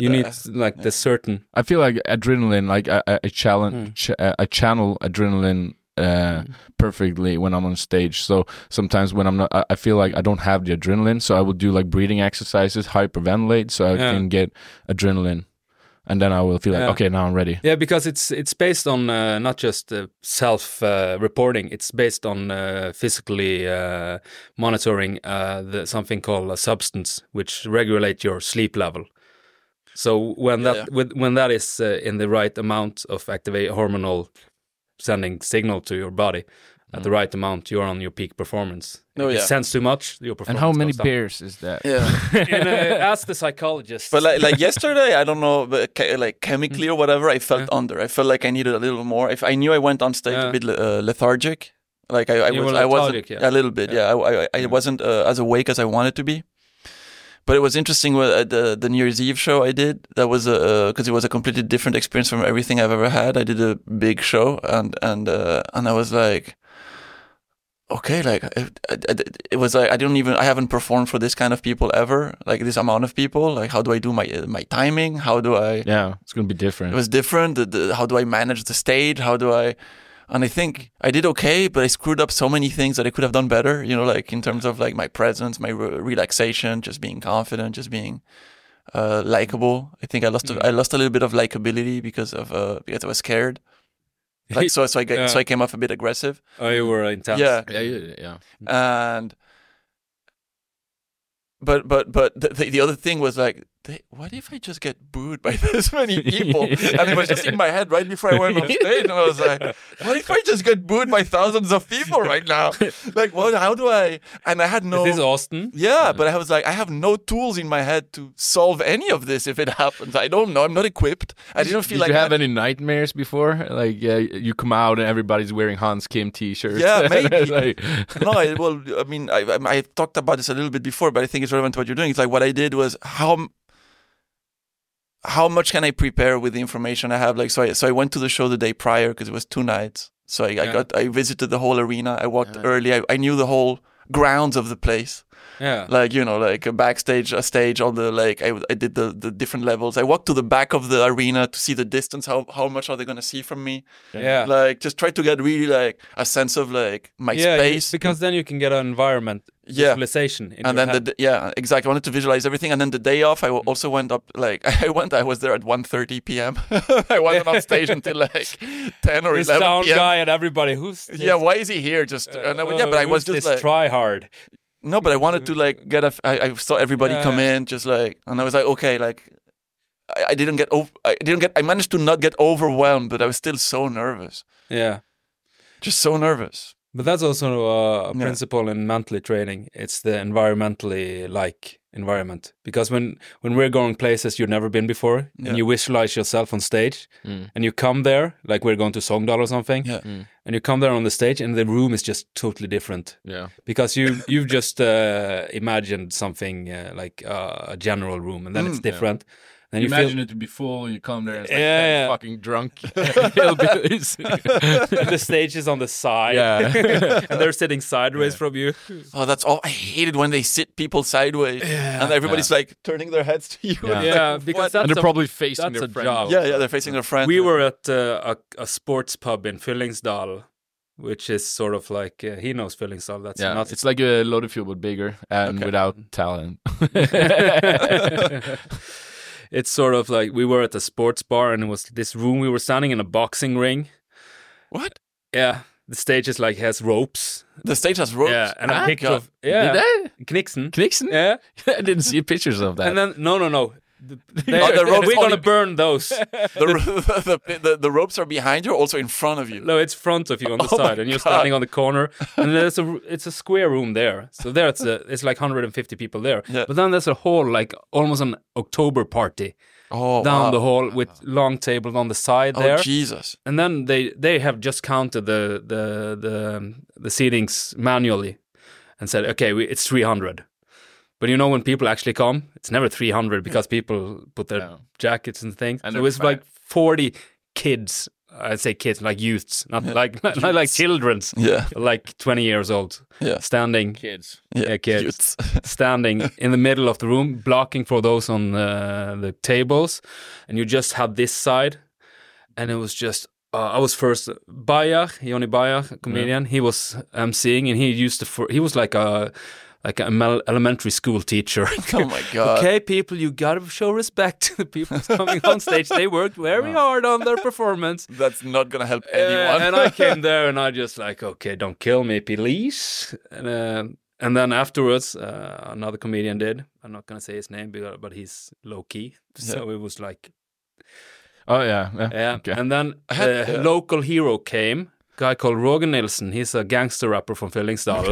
You that- need like the certain. I feel like adrenaline, like I, I, I challenge, ch- uh, I channel adrenaline uh, perfectly when I'm on stage. So sometimes when I'm not, I, I feel like I don't have the adrenaline. So I will do like breathing exercises, hyperventilate, so I Yeah. can get adrenaline, and then I will feel like Yeah. okay, now I'm ready. Yeah, because it's it's based on uh, not just uh, self uh, reporting. It's based on uh, physically uh, monitoring uh, the, something called a substance, which regulate your sleep level. So when Yeah, that yeah. With, when that is uh, in the right amount of activate hormonal sending signal to your body, at the right amount, you're on your peak performance. Oh, yeah. it sends too much, your And performance. And how many goes down. beers is that? Yeah. And, uh, ask the psychologist. But like, like yesterday, I don't know, but ca- like chemically or whatever, I felt under. I felt like I needed a little more. If I knew I went on stage Yeah. a bit uh, lethargic, like I, I was, were I wasn't yeah. a little bit. Yeah, I, I, I wasn't uh, as awake as I wanted to be. But it was interesting with uh, the the New Year's Eve show I did. That was a because it was a completely different experience from everything I've ever had. I did a big show and and uh, and I was like, okay, like it, it, it was like I don't even I haven't performed for this kind of people ever. Like this amount of people. Like how do I do my uh, my timing? How do I? Yeah, it's gonna be different. It was different. The, the, how do I manage the stage? How do I? And I think I did okay, but I screwed up so many things that I could have done better. You know, like in terms of like my presence, my re- relaxation, just being confident, just being uh, likable. I think I lost a, I lost a little bit of likability because of uh, because I was scared. Like so, so I get, Yeah. so I came off a bit aggressive. oh, you were intense. Yeah, yeah, yeah, yeah. and but but but the, the, the other thing was like they, what if i just get booed by this many people and it was just in my head right before i went on stage and i was like what if i just get booed by thousands of people right now like what how do i and i had no This Is this Austin? yeah, but I was like, I have no tools in my head to solve any of this if it happens. I don't know. I'm not equipped. I didn't feel Did like you have that. any nightmares before? Like uh, you come out and everybody's wearing Hans Kim t-shirts. Yeah, maybe. like, no, I, well, I mean, I, I, I talked about this a little bit before, but I think it's relevant to what you're doing. It's like what I did was how how much can I prepare with the information I have? Like, so I, so I went to the show the day prior because it was two nights. So I, I got I visited the whole arena. I walked Yeah. early. I, I knew the whole grounds of the place. Yeah. like you know like a backstage a stage on the like I, I did the the different levels. I walked to the back of the arena to see the distance how how much are they going to see from me. Yeah. like just try to get really like a sense of like my yeah, you- space. because then you can get an environment yeah. visualization. In and your then head. the yeah exactly. I wanted to visualize everything. And then the day off i w- also went up like i went i was there at 1.30 p.m i wasn't on stage until like 10 or this 11 sound p.m guy and everybody who's this, yeah why is he here? Just and I, yeah but i uh, was just this like try hard. No, but I wanted to like get a. f- I, I saw everybody Yeah, come yeah. in, just like, and I was like, okay, like, I, I didn't get. Ov- I didn't get. I managed to not get overwhelmed, but I was still so nervous, Yeah. just so nervous. But that's also a Yeah. principle in mentally training. It's the environmentally like environment because when when we're going places you've never been before Yeah. and you visualize yourself on stage Mm. and you come there like we're going to Sogndal or something Yeah. Mm. and you come there on the stage and the room is just totally different yeah. because you you've just uh, imagined something uh, like uh, a general room and then it's Mm. different. Then You you imagine feel it to be full, and you come there and it's like Yeah, yeah. fucking drunk the stage is on the side Yeah. and they're sitting sideways from you. Oh, that's all. I hated when they sit people sideways, and everybody's like turning their heads to you. Yeah. Like, Yeah, because that's and they're a- probably facing that's their a friend. job. yeah, yeah, they're facing their friends. We were at uh, a, a sports pub in Fyllingsdal, which is sort of like uh, he knows Fyllingsdal. That's Yeah, not it's like a loaded fuel but bigger and Okay. without talent. It's sort of like we were at the sports bar and it was this room we were standing in a boxing ring. what? Yeah, the stage is like has ropes. The stage has ropes. Yeah, and Ah, a picture God. of yeah Did they? Knixen. Knixen? Yeah, I didn't see pictures of that. and then no, no, no. The, they- Oh, the ropes we're gonna only- burn those. the, the, the, the ropes are behind you, also in front of you. No, it's front of you on the Oh side, and you're God. standing on the corner. And there's a it's a square room there. So there it's a it's like 150 people there. Yeah. But then there's a hall like almost an October party Oh, down wow. the hall with long tables on the side Oh, there. Jesus. and then they they have just counted the the the um, the seatings manually and said, okay, we, it's 300. But you know when people actually come, it's never 300 because people put their Yeah. jackets and things. And so it was fat. like 40 kids. I'd say kids like youths, not like not like Youths. children's, Yeah. like 20 years old, Yeah. standing Kids. Yeah, kids. Youths. standing in the middle of the room, blocking for those on uh, the tables, and you just had this side, and it was just. Uh, I was first Bayach, Johnny Bayach, a comedian. He was emceeing, and he used to. For, he was like a like a mel- elementary school teacher. oh my God. okay, people, you gotta show respect to the people coming on stage. They worked very hard on their performance. That's not gonna help Uh, anyone. and I came there and I just like, okay, don't kill me, please. And, uh, and then afterwards, uh, another comedian did. I'm not gonna say his name, but but he's low key. So it was like, Oh yeah. yeah. yeah. Okay. And then I had- the yeah. local hero came guy called Rogan Nilsson. He's a gangster rapper from Fyllingsdal.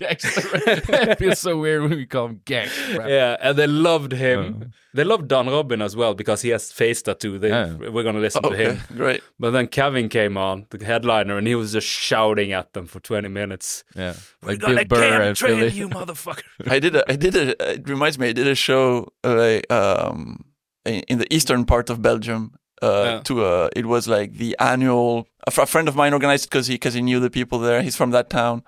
it feels so weird when we call him gang. yeah, and they loved him. They loved Don Robin as well because he has face tattoo. They, Yeah. We're gonna listen to Okay, him. great. But then Kevin came on, the headliner, and he was just shouting at them for 20 minutes. Yeah, like We're Bill gonna Burr and Philly. you, motherfucker. I did a, I did a, it reminds me, I did a show uh, like, um, in in the eastern part of Belgium. Uh, Yeah. to uh, it was like the annual. A, friend of mine organized because he because he knew the people there. He's from that town,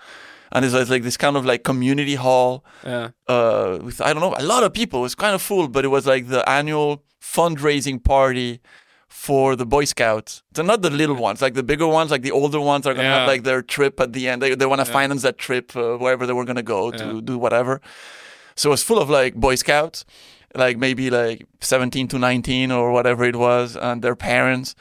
and it's like this kind of like community hall Yeah. uh, with I don't know a lot of people. It was kind of full, but it was like the annual fundraising party for the Boy Scouts. So not the little ones, like the bigger ones, like the older ones are gonna Yeah. have like their trip at the end. They they want to Yeah. finance that trip uh, wherever they were gonna go to Yeah. do whatever. So it was full of like Boy Scouts, like maybe like 17 to 19 or whatever it was, and their parents.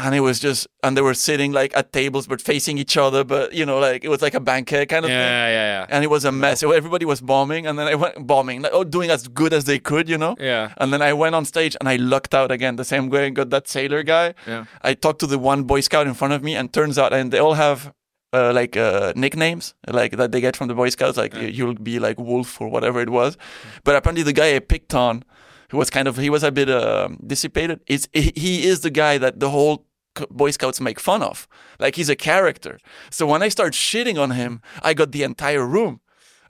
And it was just, and they were sitting like at tables but facing each other, but you know, like it was like a banquet kind of thing Yeah, yeah, yeah. and it was a mess. Everybody was bombing, and then I went bombing, like, oh, doing as good as they could, you know. Yeah. And then I went on stage and I lucked out again. The same way I got that sailor guy. Yeah. I talked to the one Boy Scout in front of me, and turns out, and they all have uh, like uh, nicknames, like that they get from the Boy Scouts. Like Yeah. you'll be like Wolf or whatever it was. But apparently, the guy I picked on, who was kind of he was a bit um dissipated. Is he, is the guy that the whole Boy Scouts make fun of. Like he's a character. So when I start shitting on him, I got the entire room.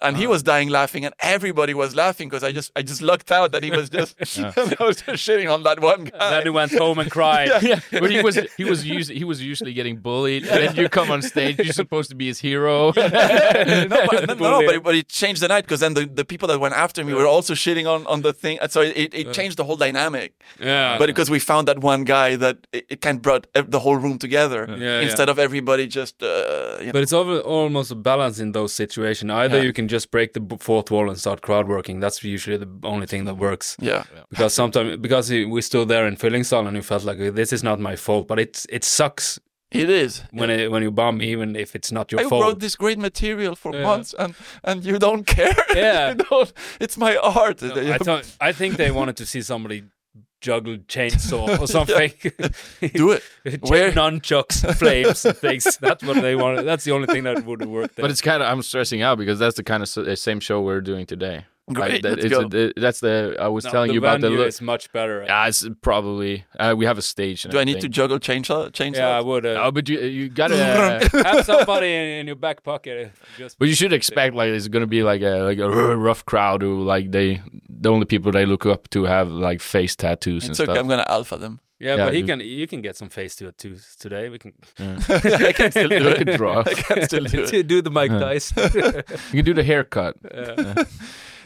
And he was dying laughing, and everybody was laughing because I just I just lucked out that he was just I was just shitting on that one guy. Then he went home and cried. yeah, but he was he was usually he was usually getting bullied. And then you come on stage, you're supposed to be his hero. no, but, no, no, but, it, but it changed the night because then the, the people that went after me were also shitting on, on the thing. And So it, it, changed the whole dynamic. Yeah. But because we found that one guy that it, it kind of brought the whole room together Yeah, instead of everybody just, uh, you know. But it's al- almost a balance in those situations. Either Yeah. you can just break the fourth wall and start crowd working. That's usually the only thing that works. Yeah. Because sometimes because he- we stood there in filling Fyllingsdal and we felt like this is not my fault, but it it sucks It is. when it, when you bomb even if it's not your fault. I fault. wrote this great material for Yeah. months and, and you don't care. Yeah. you don't, it's my art. I thought I think they wanted to see somebody juggle chainsaw or something. Do it. Where- nunchucks, flames, and things. That's what they wanted. That's the only thing that would work. There. But it's kind of I'm stressing out because that's the kind of same show we're doing today. Great, that, let's go. a- that's the I was No, telling you about the venue look. is much better. Yeah, it's probably uh, we have a stage. Do I need to juggle chainsaw? chainsaws? Yeah, I would. Uh, Oh, but you you gotta. Uh, have somebody in, in your back pocket. uh, Just but you should expect like it's gonna be like a like a rough crowd who like they the only people they look up to have like face tattoos and okay. stuff. I'm going to alpha them. yeah, Yeah, but he you- can. You can get some face tattoos today. We can I can still do I it. could draw. I can still do it. do the Mike Yeah. Tyson. You can do the haircut. Uh,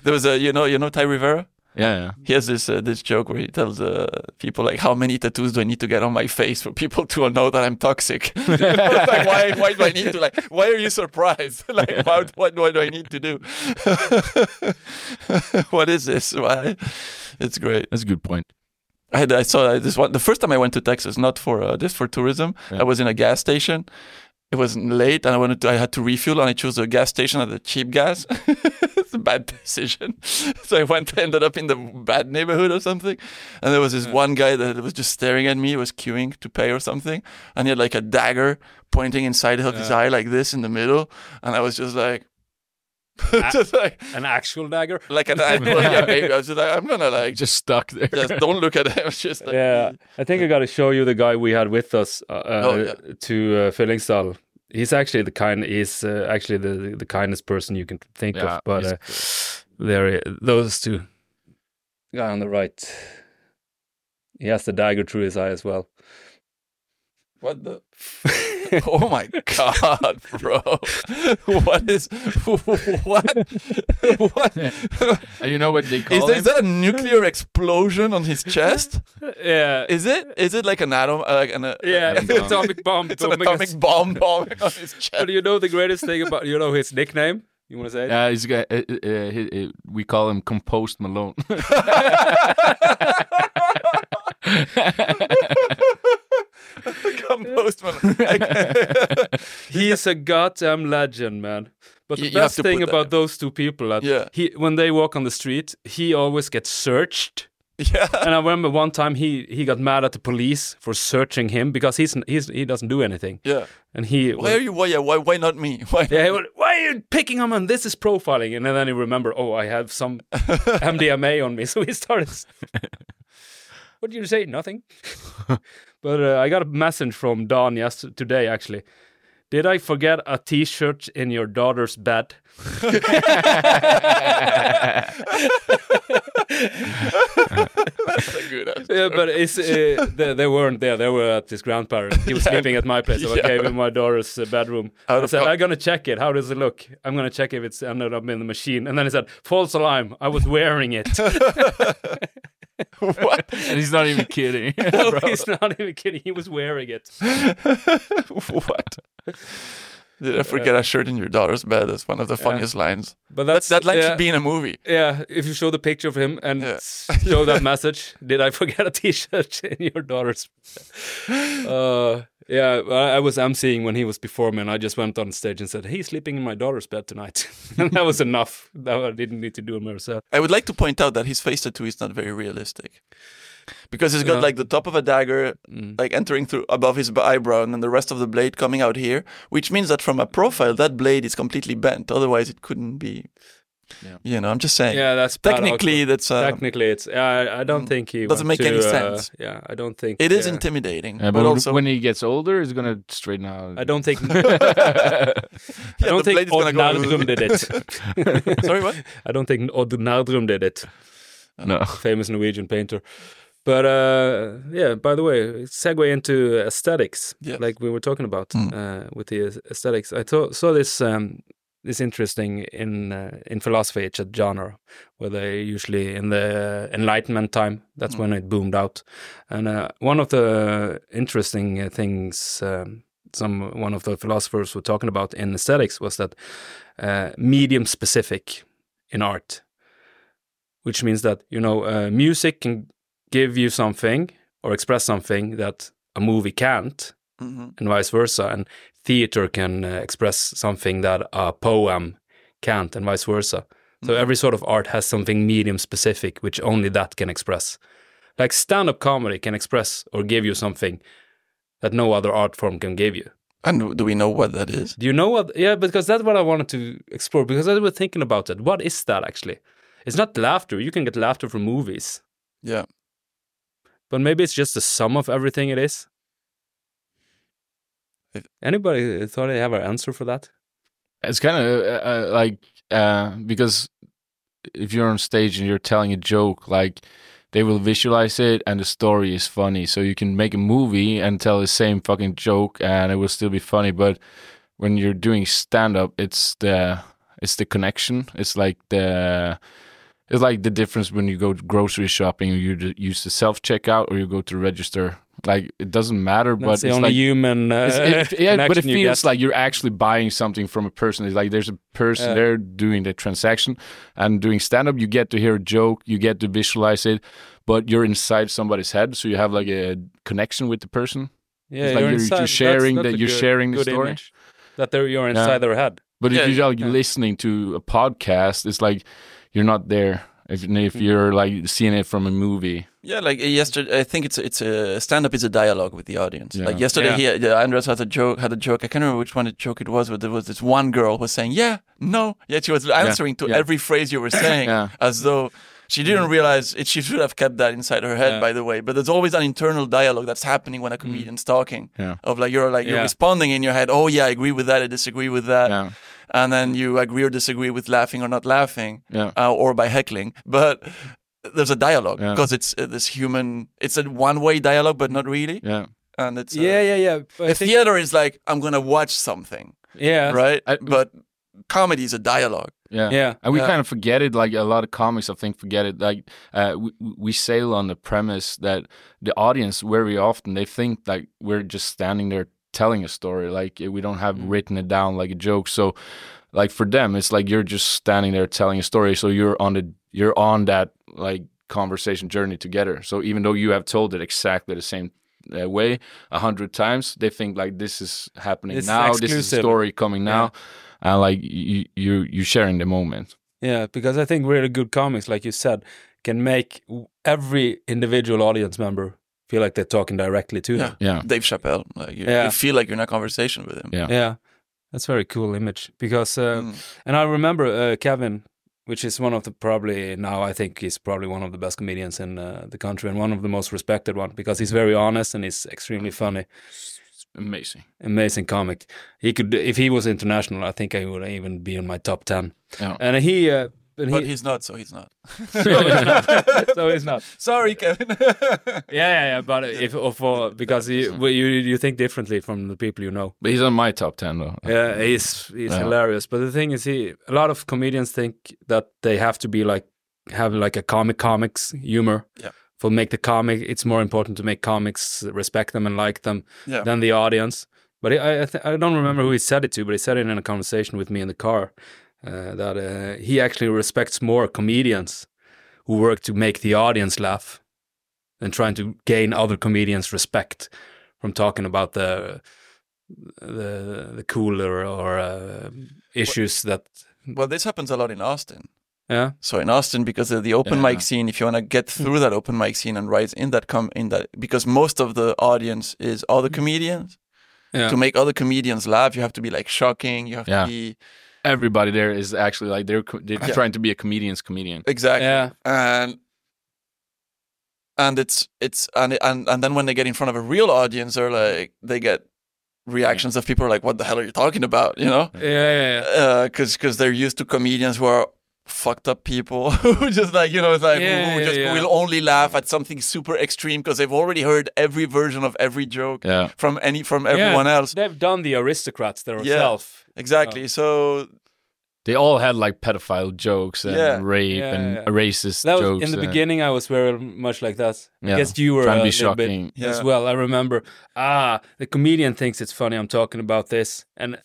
There was a, you know, you know Ty Rivera? Yeah, yeah. He has this uh, this joke where he tells uh, people like, "How many tattoos do I need to get on my face for people to know that I'm toxic?" like, why? Why do I need to like? Why are you surprised? like, what? What, what do I need to do? what is this? Why? It's great. That's a good point. I had I saw this one the first time I went to Texas, not for uh, just for tourism. Yeah. I was in a gas station. It was late, and I wanted to. I had to refuel, and I chose a gas station at the cheap gas. it's a bad decision. So I went, ended up in the bad neighborhood or something. And there was this one guy that was just staring at me. Was queuing to pay or something, and he had like a dagger pointing inside of his eye like this in the middle, and I was just like. Just like an actual dagger. like an yeah. I was just like I'm gonna like Just stuck there. just don't look at him. Just like, Yeah, I think I got to show you the guy we had with us uh, uh, Oh, yeah. to uh, Fyllingsdal. He's actually the kind. He's uh, actually the the kindest person you can think Yeah, of. But he's uh, there, those two. Guy on the right. He has the dagger through his eye as well. What the? oh my god, bro! What is what? What? You know what they Is, call there, him? is that a nuclear explosion on his chest? Yeah, Is it? Is it like an atom? Uh, like an, uh, yeah, atom it's bomb. atomic bomb. It's an atomic us. bomb bombing on his chest. But you know the greatest thing about you know his nickname. You want to say it? Yeah, he's got. Uh, uh, uh, he- uh, we call him Compost Malone. Come postman. He's a goddamn legend, man. But the You- best thing about in. those two people, that Yeah. he when they walk on the street, he always gets searched Yeah. And I remember one time he he got mad at the police for searching him because he's he's he doesn't do anything. Yeah. And he Why are you? Why? Yeah. Why? Why not me? Why? yeah, why are you picking on him? This is profiling. And then he remember, oh, I have some MDMA on me. So he started. What did you say? Nothing. but uh, I got a message from Don yesterday today actually. Did I forget a T-shirt in your daughter's bed? That's a good answer. Yeah, but it's uh, they, they weren't there. They were at his grandparents. He was sleeping at my place. So I Yeah. gave him my daughter's uh, bedroom. I said, "I'm gonna check it. How does it look? I'm gonna check if it's ended up in the machine." And then he said, "False alarm. I was wearing it." what? and he's not even kidding. no, he's not even kidding. He was wearing it. what? Did I forget a shirt in your daughter's bed? That's one of the funniest lines. But That's that's that line yeah, should be in a movie. Yeah, if you show the picture of him and Yeah. show that message, did I forget a T-shirt in your daughter's? Uh, yeah, I was I was emceeing when he was before me, and I just went on stage and said, "He's sleeping in my daughter's bed tonight," and that was enough. That I didn't need to do it myself. I would like to point out that his face tattoo is not very realistic. Because he's got like the top of a dagger Mm. like entering through above his eyebrow and then the rest of the blade coming out here, which means that from a profile that blade is completely bent. Otherwise it couldn't be Yeah. You know, I'm just saying. Yeah, that's Technically also. that's uh, technically it's. I I don't think he Doesn't went make any to, uh, sense. yeah, I don't think it is uh, intimidating. Yeah, but, but also when he gets older, he's gonna straighten out. I don't think. I don't think blade is Odd go- did it. Sorry, what? I don't think Odd Nerdrum did it. no. famous Norwegian painter. But uh, yeah, by the way, segue into aesthetics, Yes. like we were talking about Mm. uh, with the aesthetics. I thought, saw this um, this interesting in uh, in philosophy. It's a genre where they usually in the Enlightenment time. That's Mm. when it boomed out. And uh, one of the interesting uh, things. Um, some one of the philosophers were talking about in aesthetics was that uh, medium specific in art which means that you know uh, music can give you something or express something that a movie can't hmm and vice versa and theater can uh, express something that a poem can't and vice versa so every sort of art has something medium specific which only that can express like stand-up comedy can express or give you something that no other art form can give you And do we know what that is? do you know what? Yeah, because that's what I wanted to explore. Because I was thinking about it. What is that actually? It's not laughter. You can get laughter from movies, Yeah. but maybe it's just the sum of everything it is. Anybody thought they have an answer for that? It's kind of uh, uh, like uh, because if you're on stage and you're telling a joke, like they will visualize it and the story is funny. So you can make a movie and tell the same fucking joke and it will still be funny. But when you're doing stand up, it's the it's the connection. It's like the it's like the difference when you go grocery shopping, you use the self checkout or you go to register. Like it doesn't matter, but That's the it's only like human. Uh, it's- it- yeah, but it connection you feels like you're actually buying something from a person. It's like there's a person Yeah. there doing the transaction, and doing stand up, you get to hear a joke, you get to visualize it, but you're inside somebody's head, so you have like a connection with the person. yeah, it's like you're, you're- inside. you're sharing that's, that that's a you're good- sharing the good story. image. That they're, you're Yeah. inside their head. But Yeah, if you're like yeah. listening to a podcast, it's like you're not there. If if Mm. you're like seeing it from a movie, Yeah, like uh, yesterday, I think it's it's a stand up is a dialogue with the audience. Yeah. Like yesterday, Yeah. he yeah, Andres had a joke. Had a joke. I can't remember which one the joke it was, but there was this one girl who was saying, "Yeah, no," yeah. She was answering to yeah. every phrase you were saying, Yeah. as though she didn't realize it. She should have kept that inside her head, Yeah. by the way. But there's always an internal dialogue that's happening when a comedian's talking. Yeah. Of like you're like you're Yeah. responding in your head. Oh yeah, I agree with that. I disagree with that. Yeah, And then you agree or disagree with laughing or not laughing yeah, uh, or by heckling, but there's a dialogue Yeah. because it's uh, this human. It's a one-way dialogue, but not really. yeah. And it's uh, Yeah, yeah, yeah. But The think, theater is like I'm gonna watch something, yeah, right? I- but comedy is a dialogue. Yeah. Yeah. And we Yeah. kind of forget it. Like a lot of comics, I think, forget it. Like uh, we, we sail on the premise that the audience, very often, they think like we're just standing there telling a story. Like we don't have Mm. written it down like a joke. So, like for them, it's like you're just standing there telling a story. So you're on the you're on that like conversation journey together. So even though you have told it exactly the same uh, way a hundred times, they think like this is happening It's now. This is exclusive. story coming now, and like you you you sharing the moment. Yeah, because I think really good comics, like you said, can make every individual audience member feel like they're talking directly to Yeah. them. Yeah. Dave Chappelle. Like you, Yeah. you feel like you're in a conversation with him. Yeah. Yeah, that's very cool image because, uh, Mm. and I remember uh, Kevin, which is one of the probably now I think he's probably one of the best comedians in uh, the country and one of the most respected one because he's very honest and he's extremely funny, Amazing. amazing comic. He could if he was international, I think I would even be in my top ten. Yeah. And he, and But he, he's not, so he's not. so he's not. Sorry, Kevin. Yeah, yeah, yeah. But if or for because you you you think differently from the people you know. But he's on my top 10 though. Yeah, he's he's Yeah. hilarious. But the thing is, he a lot of comedians think that they have to be like have like a comic comics humor. Yeah. For make the comic, it's more important to make comics respect them and like them Yeah. than the audience. But I I, th- I don't remember who he said it to, but he said it in a conversation with me in the car uh, that uh, he actually respects more comedians who work to make the audience laugh than trying to gain other comedians' respect from talking about the the the cooler or uh, issues that well, this happens a lot in Austin. yeah So in Austin, because of the open Yeah. mic scene, if you want to get through that open mic scene and rise in that com in that, because most of the audience is other comedians. yeah To make other comedians laugh, you have to be like shocking. You have Yeah. to be Everybody there is actually like they're they're Yeah. trying to be a comedian's comedian. exactly. yeah and and it's it's and and and then when they get in front of a real audience, they're like they get reactions of people are like, "What the hell are you talking about?" You know, yeah yeah, yeah. Uh, because because they're used to comedians who are fucked up people who just like you know it's like Yeah, who yeah, just yeah. will only laugh at something super extreme because they've already heard every version of every joke Yeah. from any from everyone Yeah, else They've done the aristocrats themselves. Exactly so They all had like pedophile jokes and Yeah. rape Yeah, and yeah. racist That was jokes. in the and- beginning. I was very much like that. Yeah. I guess you were a be little bit. Yeah. as well. I remember. Ah, the comedian thinks it's funny. I'm talking about this, and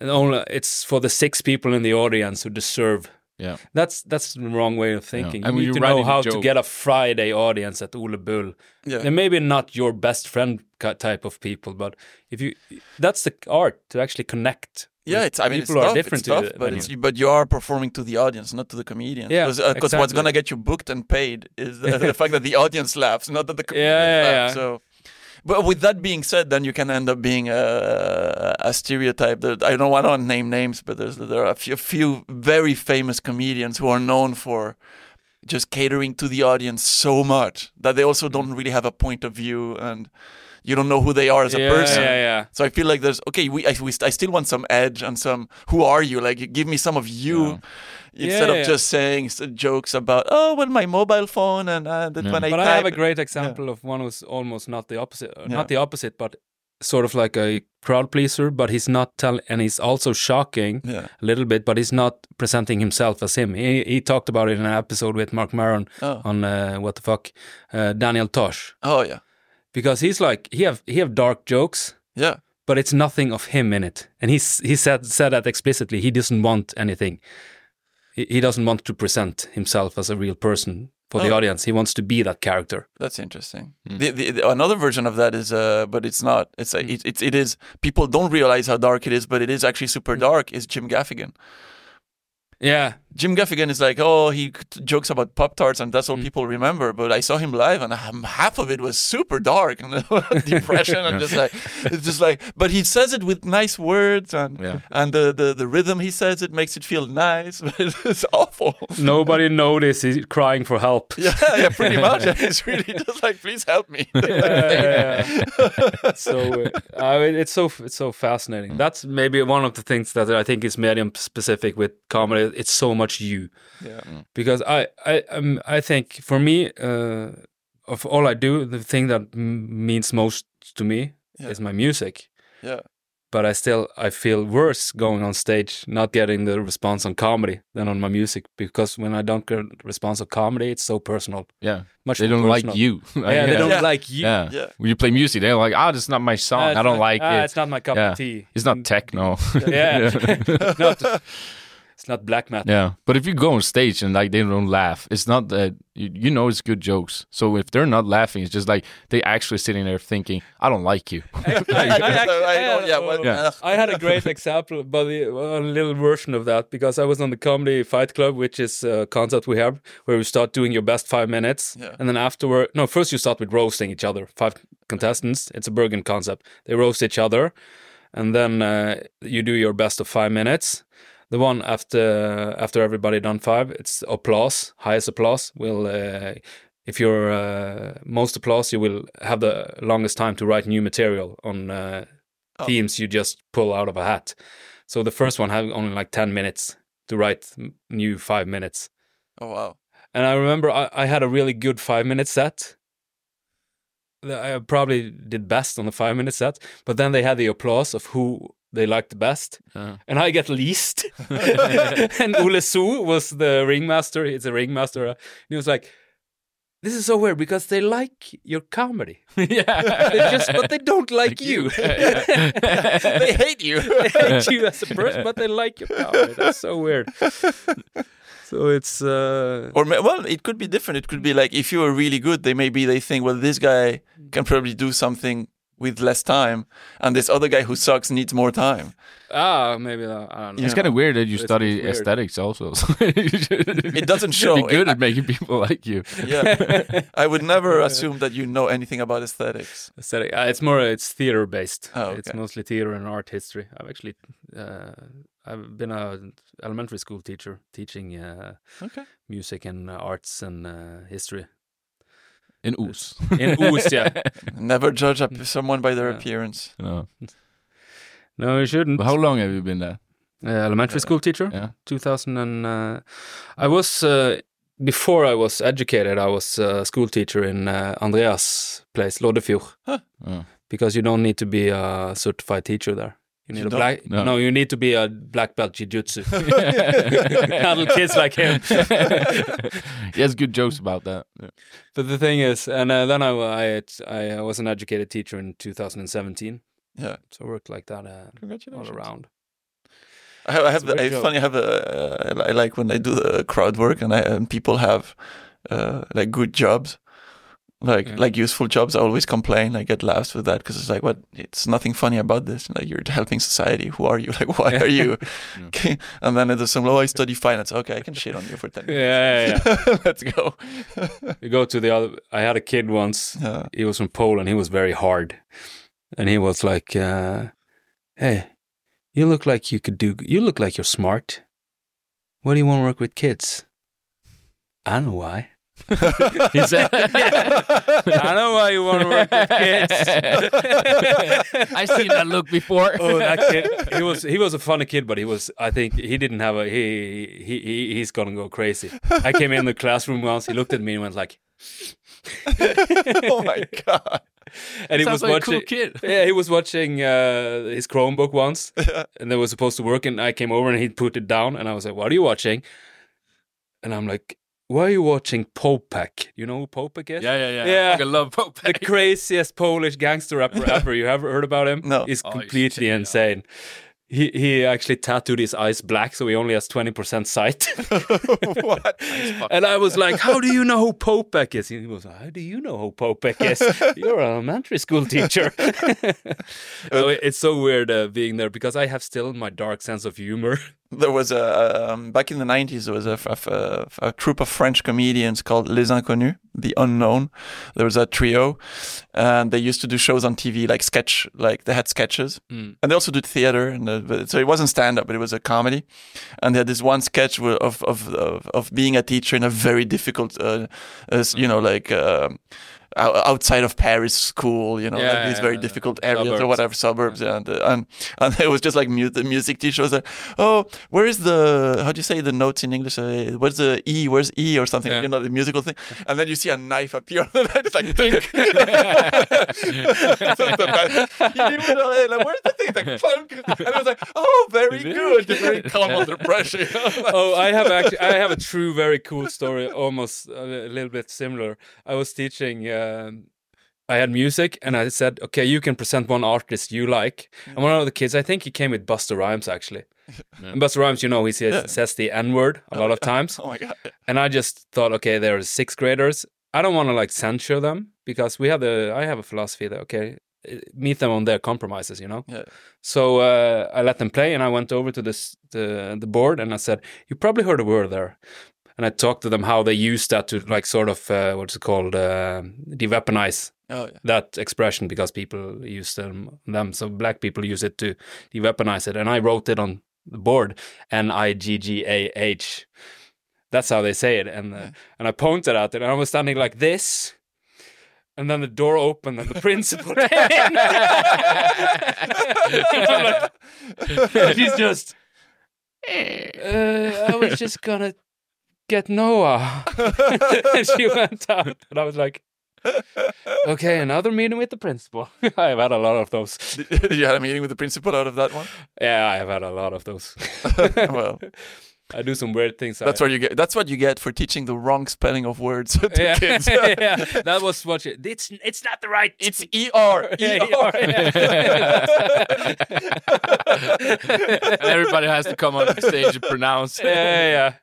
and only it's for the six people in the audience who deserve. Yeah. That's that's the wrong way of thinking. And You need to you're know how to get a Friday audience at Ole Bull. yeah They're maybe not your best friend type of people, but if you, that's the art to actually connect. Yeah, it's. I mean, it's people are tough, different it's to tough, the- but it's you. but you are performing to the audience, not to the comedian. Yeah, because uh, what's exactly. gonna get you booked and paid is the, the fact that the audience laughs, not that the comedians Yeah, yeah, laugh. yeah. So, but with that being said, then you can end up being a, a stereotype. That I don't want to name names, but there's there are a few, few very famous comedians who are known for just catering to the audience so much that they also don't mm-hmm. really have a point of view and you don't know who they are as a yeah, person. Yeah, yeah. So I feel like there's okay. We I, we I still want some edge and some. Who are you? Like give me some of you instead Yeah, of yeah. just saying jokes about oh well my mobile phone and uh, that Yeah. when I But I have a great example of one who's almost not the opposite, uh, Yeah. not the opposite, but sort of like a crowd pleaser. But he's not telling, and he's also shocking yeah a little bit. But he's not presenting himself as him. He he talked about it in an episode with Marc Maron oh on uh, what the fuck, uh, Daniel Tosh, oh yeah because he's like he have he have dark jokes. yeah But it's nothing of him in it, and he's he said said that explicitly. He doesn't want anything. He, he doesn't want to present himself as a real person for the Oh. audience. He wants to be that character. that's interesting. Hmm. The, the, the- another version of that is uh but it's not. It's a, it, it it is people don't realize how dark it is, but it is actually super Hmm. dark. Is Jim Gaffigan. Yeah, Jim Gaffigan is like, oh, he jokes about Pop Tarts, and that's all Mm. people remember. But I saw him live, and um, half of it was super dark and depression, and just like, it's just like, but he says it with nice words, and Yeah. and the, the the rhythm he says it makes it feel nice, but it's awful. nobody noticed he's crying for help. yeah, yeah, pretty much. It's really just like, please help me. Yeah, so uh, I mean, it's so it's so fascinating. That's maybe one of the things that I think is medium specific with comedy. It's so much you yeah, because I I um, I think for me uh, of all I do, the thing that m- means most to me Yeah. is my music. yeah, But I still I feel worse going on stage not getting the response on comedy than on my music because when I don't get response on comedy, it's so personal. Yeah. Much They don't like you. Yeah, they don't Yeah. like you. Yeah. yeah. When you play music, they're like, "Ah, this is not my song. Ah, I don't it's not- like ah, it. It's not my cup Yeah. of tea. It's not techno." Yeah. Not- It's not black metal. Yeah, but if you go on stage and like they don't laugh, it's not that you, you know it's good jokes. So if they're not laughing, it's just like they actually sitting there thinking, "I don't like you." I don't- yeah, well, Yeah. I had a great example, but a little version of that because I was on the Comedy Fight Club, which is a concept we have where you start doing your best five minutes, Yeah. and then afterward, no, first you start with roasting each other. Five contestants. It's a Bergen concept. They roast each other, and then uh, you do your best of five minutes. The one after after everybody done five, it's applause, highest applause. Will uh, if you're uh, most applause, you will have the longest time to write new material on uh, Oh. themes you just pull out of a hat. So the first one had only like ten minutes to write new five minutes. oh wow. And I remember I, I had a really good five minute set. I probably did best on the five minute set, but then they had the applause of who they liked the best, Uh. and I get least. and Ole So was the ringmaster. He's a ringmaster. And he was like, "This is so weird because they like your comedy, yeah, they just but they don't like, you. they hate you. they hate you as a person, but they like your comedy. That's so weird. So it's uh, Or ma- well, it could be different. It could be like if you are really good, they maybe they think, well, this guy can probably do something with less time, and this other guy who sucks needs more time. ah maybe that, I don't know. it's kind of weird that you It's study weird. aesthetics also. It doesn't Should show. be good It- at making people like you. Yeah, I would never assume that you know anything about aesthetics. aesthetic. Uh, it's more it's theater based. Oh, It's mostly theater and art history. I've actually uh, I've been a elementary school teacher teaching uh, Okay. music and uh, arts and uh, history In Os. in Os. Yeah, Never judge up someone by their Yeah. appearance. No. no, you shouldn't. But how long have you been there? Uh, elementary school teacher. Yeah. 2000 and uh, I was uh, before I was educated. I was a school teacher in uh, Andreas' place, Loddefjord, Oh. because you don't need to be a certified teacher there. You need You a black. No. No. you need to be a black belt jiu-jitsu. Handle kids like him. he has good jokes about that. Yeah. But the thing is, and uh, then I, I I was an educated teacher in 2017, Yeah. so I worked like that uh, all Congratulations. around. I have, I have It's the, job. funny. I have a, uh, I like when I do the crowd work and I and people have uh, like good jobs, like Yeah. like useful jobs. I always complain. I get laughs with that because it's like, what? It's nothing funny about this. Like you're helping society. Who are you? Like why are you? And then there's some. Oh, I study finance. Okay, I can shit on you for ten. Yeah, minutes. yeah, yeah. Let's go. You go to the other. I had a kid once. Yeah. He was from Poland. He was very hard, and he was like, uh, "Hey, you look like you could do. You look like you're smart. Why do you want to work with kids?" I know why. He said, I know why you want to work with kids. I seen that look before. oh, that kid. He was he was a funny kid, but he was. I think he didn't have a. He he, he he's gonna go crazy. I came in the classroom once. He looked at me and went like, oh my god. and he Sounds was like a watching. cool kid. Yeah, he was watching uh, his Chromebook once, and they were supposed to work, and I came over and he put it down, and I was like, "What are you watching?" And I'm like, "Why are you watching Popek? You know who Popek is? Yeah, yeah, yeah. Yeah. I love Pope. the craziest Polish gangster rapper ever. You ever heard about him? No. He's Oh, completely check insane. He he actually tattooed his eyes black, so he only has twenty percent sight. what? and I was like, "How do you know who Popek is?" He was, like, "How do you know who Popek is? You're an elementary school teacher." so it- it's so weird uh, being there because I have still my dark sense of humor. There was a um, back in the nineties. There was a a troupe of French comedians called Les Inconnus, the Unknown. There was a trio, and they used to do shows on TV, like sketch, like they had sketches, Mm. and they also did theater. And uh, but- so it wasn't stand up, but it was a comedy. And they had this one sketch of of of, of being a teacher in a very difficult, uh, uh, you know, like. ou- outside of Paris school, you know, Yeah, like these yeah, very yeah. difficult areas or whatever suburbs, and uh, and and it was just like mu- the music teacher was like, oh, where is the how do you say the notes in English? Uh, where's the E? Where's E or something? Yeah. You know, the musical thing, and then you see a knife appear, and it's like, clink. like, where's the thing? It's like, clunk. and it was like, oh, very good, very calm under pressure. oh, I have actually, I have a true, very cool story, almost a little bit similar. I was teaching. Um, I had music, and I said, "Okay, you can present one artist you like." And one of the kids, I think he came with Busta Rhymes actually. And Busta Rhymes, you know, he says, Yeah. says the N word a lot of times. Oh my god. And I just thought, okay, they're sixth graders. I don't want to like censure them because we have the, I have a philosophy that, okay, eh, meet them on their compromises, you know? Yeah. So uh, I let them play and I went over to this, the, the board and I said, you probably heard a word there. And I talked to them how they use that to like sort of, uh, what's it called, uh, de-weaponize Oh yeah. that expression because people use them, them. So black people use it to de-weaponize it. And I wrote it on the board, N-I-G-G-A-H. That's how they say it. And uh, and I pointed at it, and I was standing like this. And then the door opened, and the principal came in. Like- she's just. Uh, I was just gonna get Noah. and she went out, and I was like, okay, another meeting with the principal. I've had a lot of those. Did you had a meeting with the principal out of that one? Yeah, I've had a lot of those. well, I do some weird things. that's I, what you get. That's what you get for teaching the wrong spelling of words to yeah, kids. yeah, that was what you, it's it's not the right. It's ER. Yeah, ER. and everybody has to come on the stage and pronounce. yeah, yeah, yeah.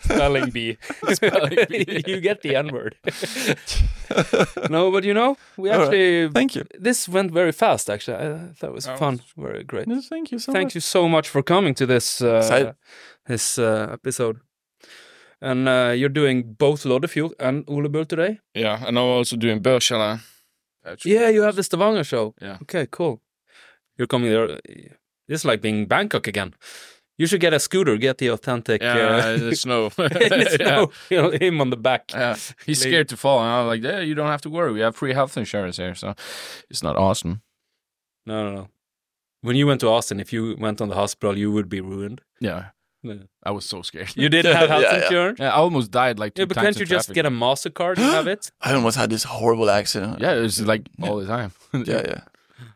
Spelling bee. Spelling bee. you get the N word. no, but you know, we All right. actually Thank you. this went very fast. Actually, I thought it was Oh, fun. Very great. Yes, thank you so Thank much. you so much for coming to this uh, this uh, episode. And uh, you're doing both Loddefjord and Ole Bull today. Yeah, and I'm also doing Børskjelleren. Yeah, you have the Stavanger show. Yeah. Okay, cool. You're coming there. This is like being Bangkok again. You should get a scooter, get the authentic. Yeah, uh, the snow. in the Yeah. snow, you know, him on the back. Yeah, he's Lady- scared to fall, and I'm like, "Yeah, you don't have to worry. We have free health insurance here, so it's not awesome." No, no, no. When you went to Austin, if you went on the hospital, you would be ruined. Yeah, Yeah. I was so scared. You didn't have health Yeah, yeah. insurance. Yeah, I almost died like two Yeah, but times can't you just get a Mastercard and have it? I almost had this horrible accident. Yeah, it was like all the time. yeah, yeah.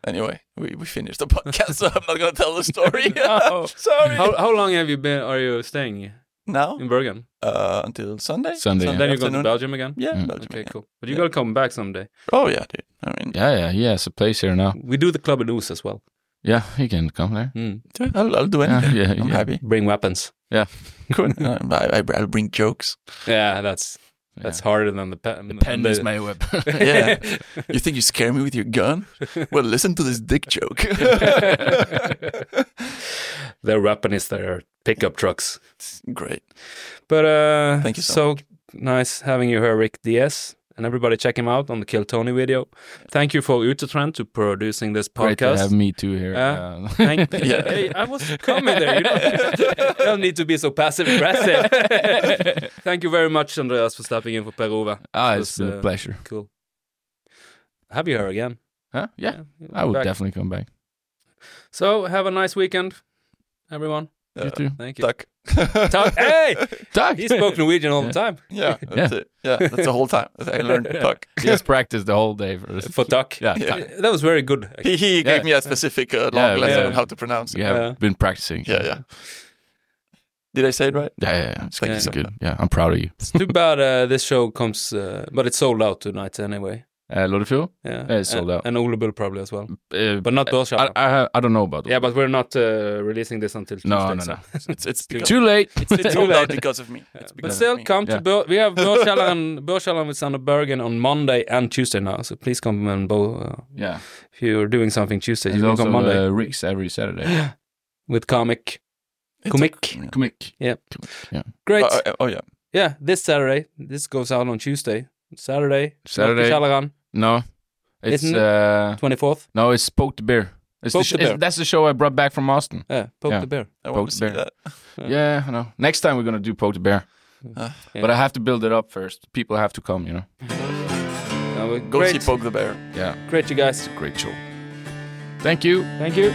Anyway, we, we finished the podcast, so I'm not gonna tell the story. No. Sorry. How how long have you been? Are you staying now in Bergen? uh, until Sunday. Sunday. And yeah. then you're going to. Belgium again. Yeah, Mm. Belgium. Okay, yeah. cool. But you Yeah. got to come back someday. Oh yeah, dude. I mean, Yeah, yeah, he has a place here now. We do the club in Os as well. Yeah, he can come there. Mm. I'll, I'll do anything. yeah, yeah, I'm yeah. happy. Bring weapons. Yeah. Cool. I, I, I'll bring jokes. Yeah, that's that's Yeah. harder than the pen. The pen is my weapon. Yeah. You think you scare me with your gun? Well, listen to this dick joke. their weapon is their pickup trucks. Great. But uh, Thank you so nice having you here, Ric Diez. And everybody check him out on the Kill Tony video. Thank you for Utetrend to producing this podcast. Great to have me too here. Yeah. Uh, Thank, Yeah. Hey, I was coming there. You don't, you don't need to be so passive aggressive. Thank you very much, Andreas, for stepping in for Per Ove. ah, It it's was, a uh, pleasure. Cool. Have you here again? Huh? Yeah, you'll I would back. definitely come back. So have a nice weekend, everyone. You too. Thank you. Duck. Tuck. Hey, Doug! he spoke Norwegian all the time. Yeah, that's it. Yeah, that's the whole time. I learned duck. He has practiced the whole day for this. For Tuck. Yeah, Yeah. Tuck. That was very good. actually. He, he gave Yeah. me a specific uh, long Yeah, lesson yeah. on how to pronounce it. We have Yeah. been practicing. Yeah, yeah. Did I say it right? Yeah, yeah, yeah. It's, Thank you so good. much. Yeah, I'm proud of you. It's too bad uh, this show comes, uh, but it's sold out tonight anyway. Uh, Loddefjord? Yeah, Yeah, it's sold and, out. And Ole Bull probably as well, Uh, but not I, I, ha- I don't know about Yeah, but we're not uh, releasing this until Tuesday. No, no, so- no. It's it's because Too late. it's, it's too late. because of me. Yeah, It's But still, of me. come to Yeah. Bør- we have Børskjelleren Børskjelleren with Sander Bergen on Monday and Tuesday now. So please come and both. Uh, Yeah. if you're doing something Tuesday, There's you can also come Monday uh, Rick's every Saturday. with comic. It's Comic. a- Comic. Great. Oh, oh, oh, yeah. yeah, this Saturday. This goes out on Tuesday. Saturday. Saturday. Børskjelleren, No. It's Isn't uh 24th. no, it's Poke the Bear. It's Poke the the Bear. it's- that's the show I brought back from Austin. Yeah, Poke Yeah. the Bear. I Poke the bear. that. Yeah. Yeah, I know. Next time we're gonna do Poke the Bear. Uh, But I have to build it up first. People have to come, you know. Go great. see Poke the Bear. Yeah, Great, you guys. it's a great show. Thank you. Thank you.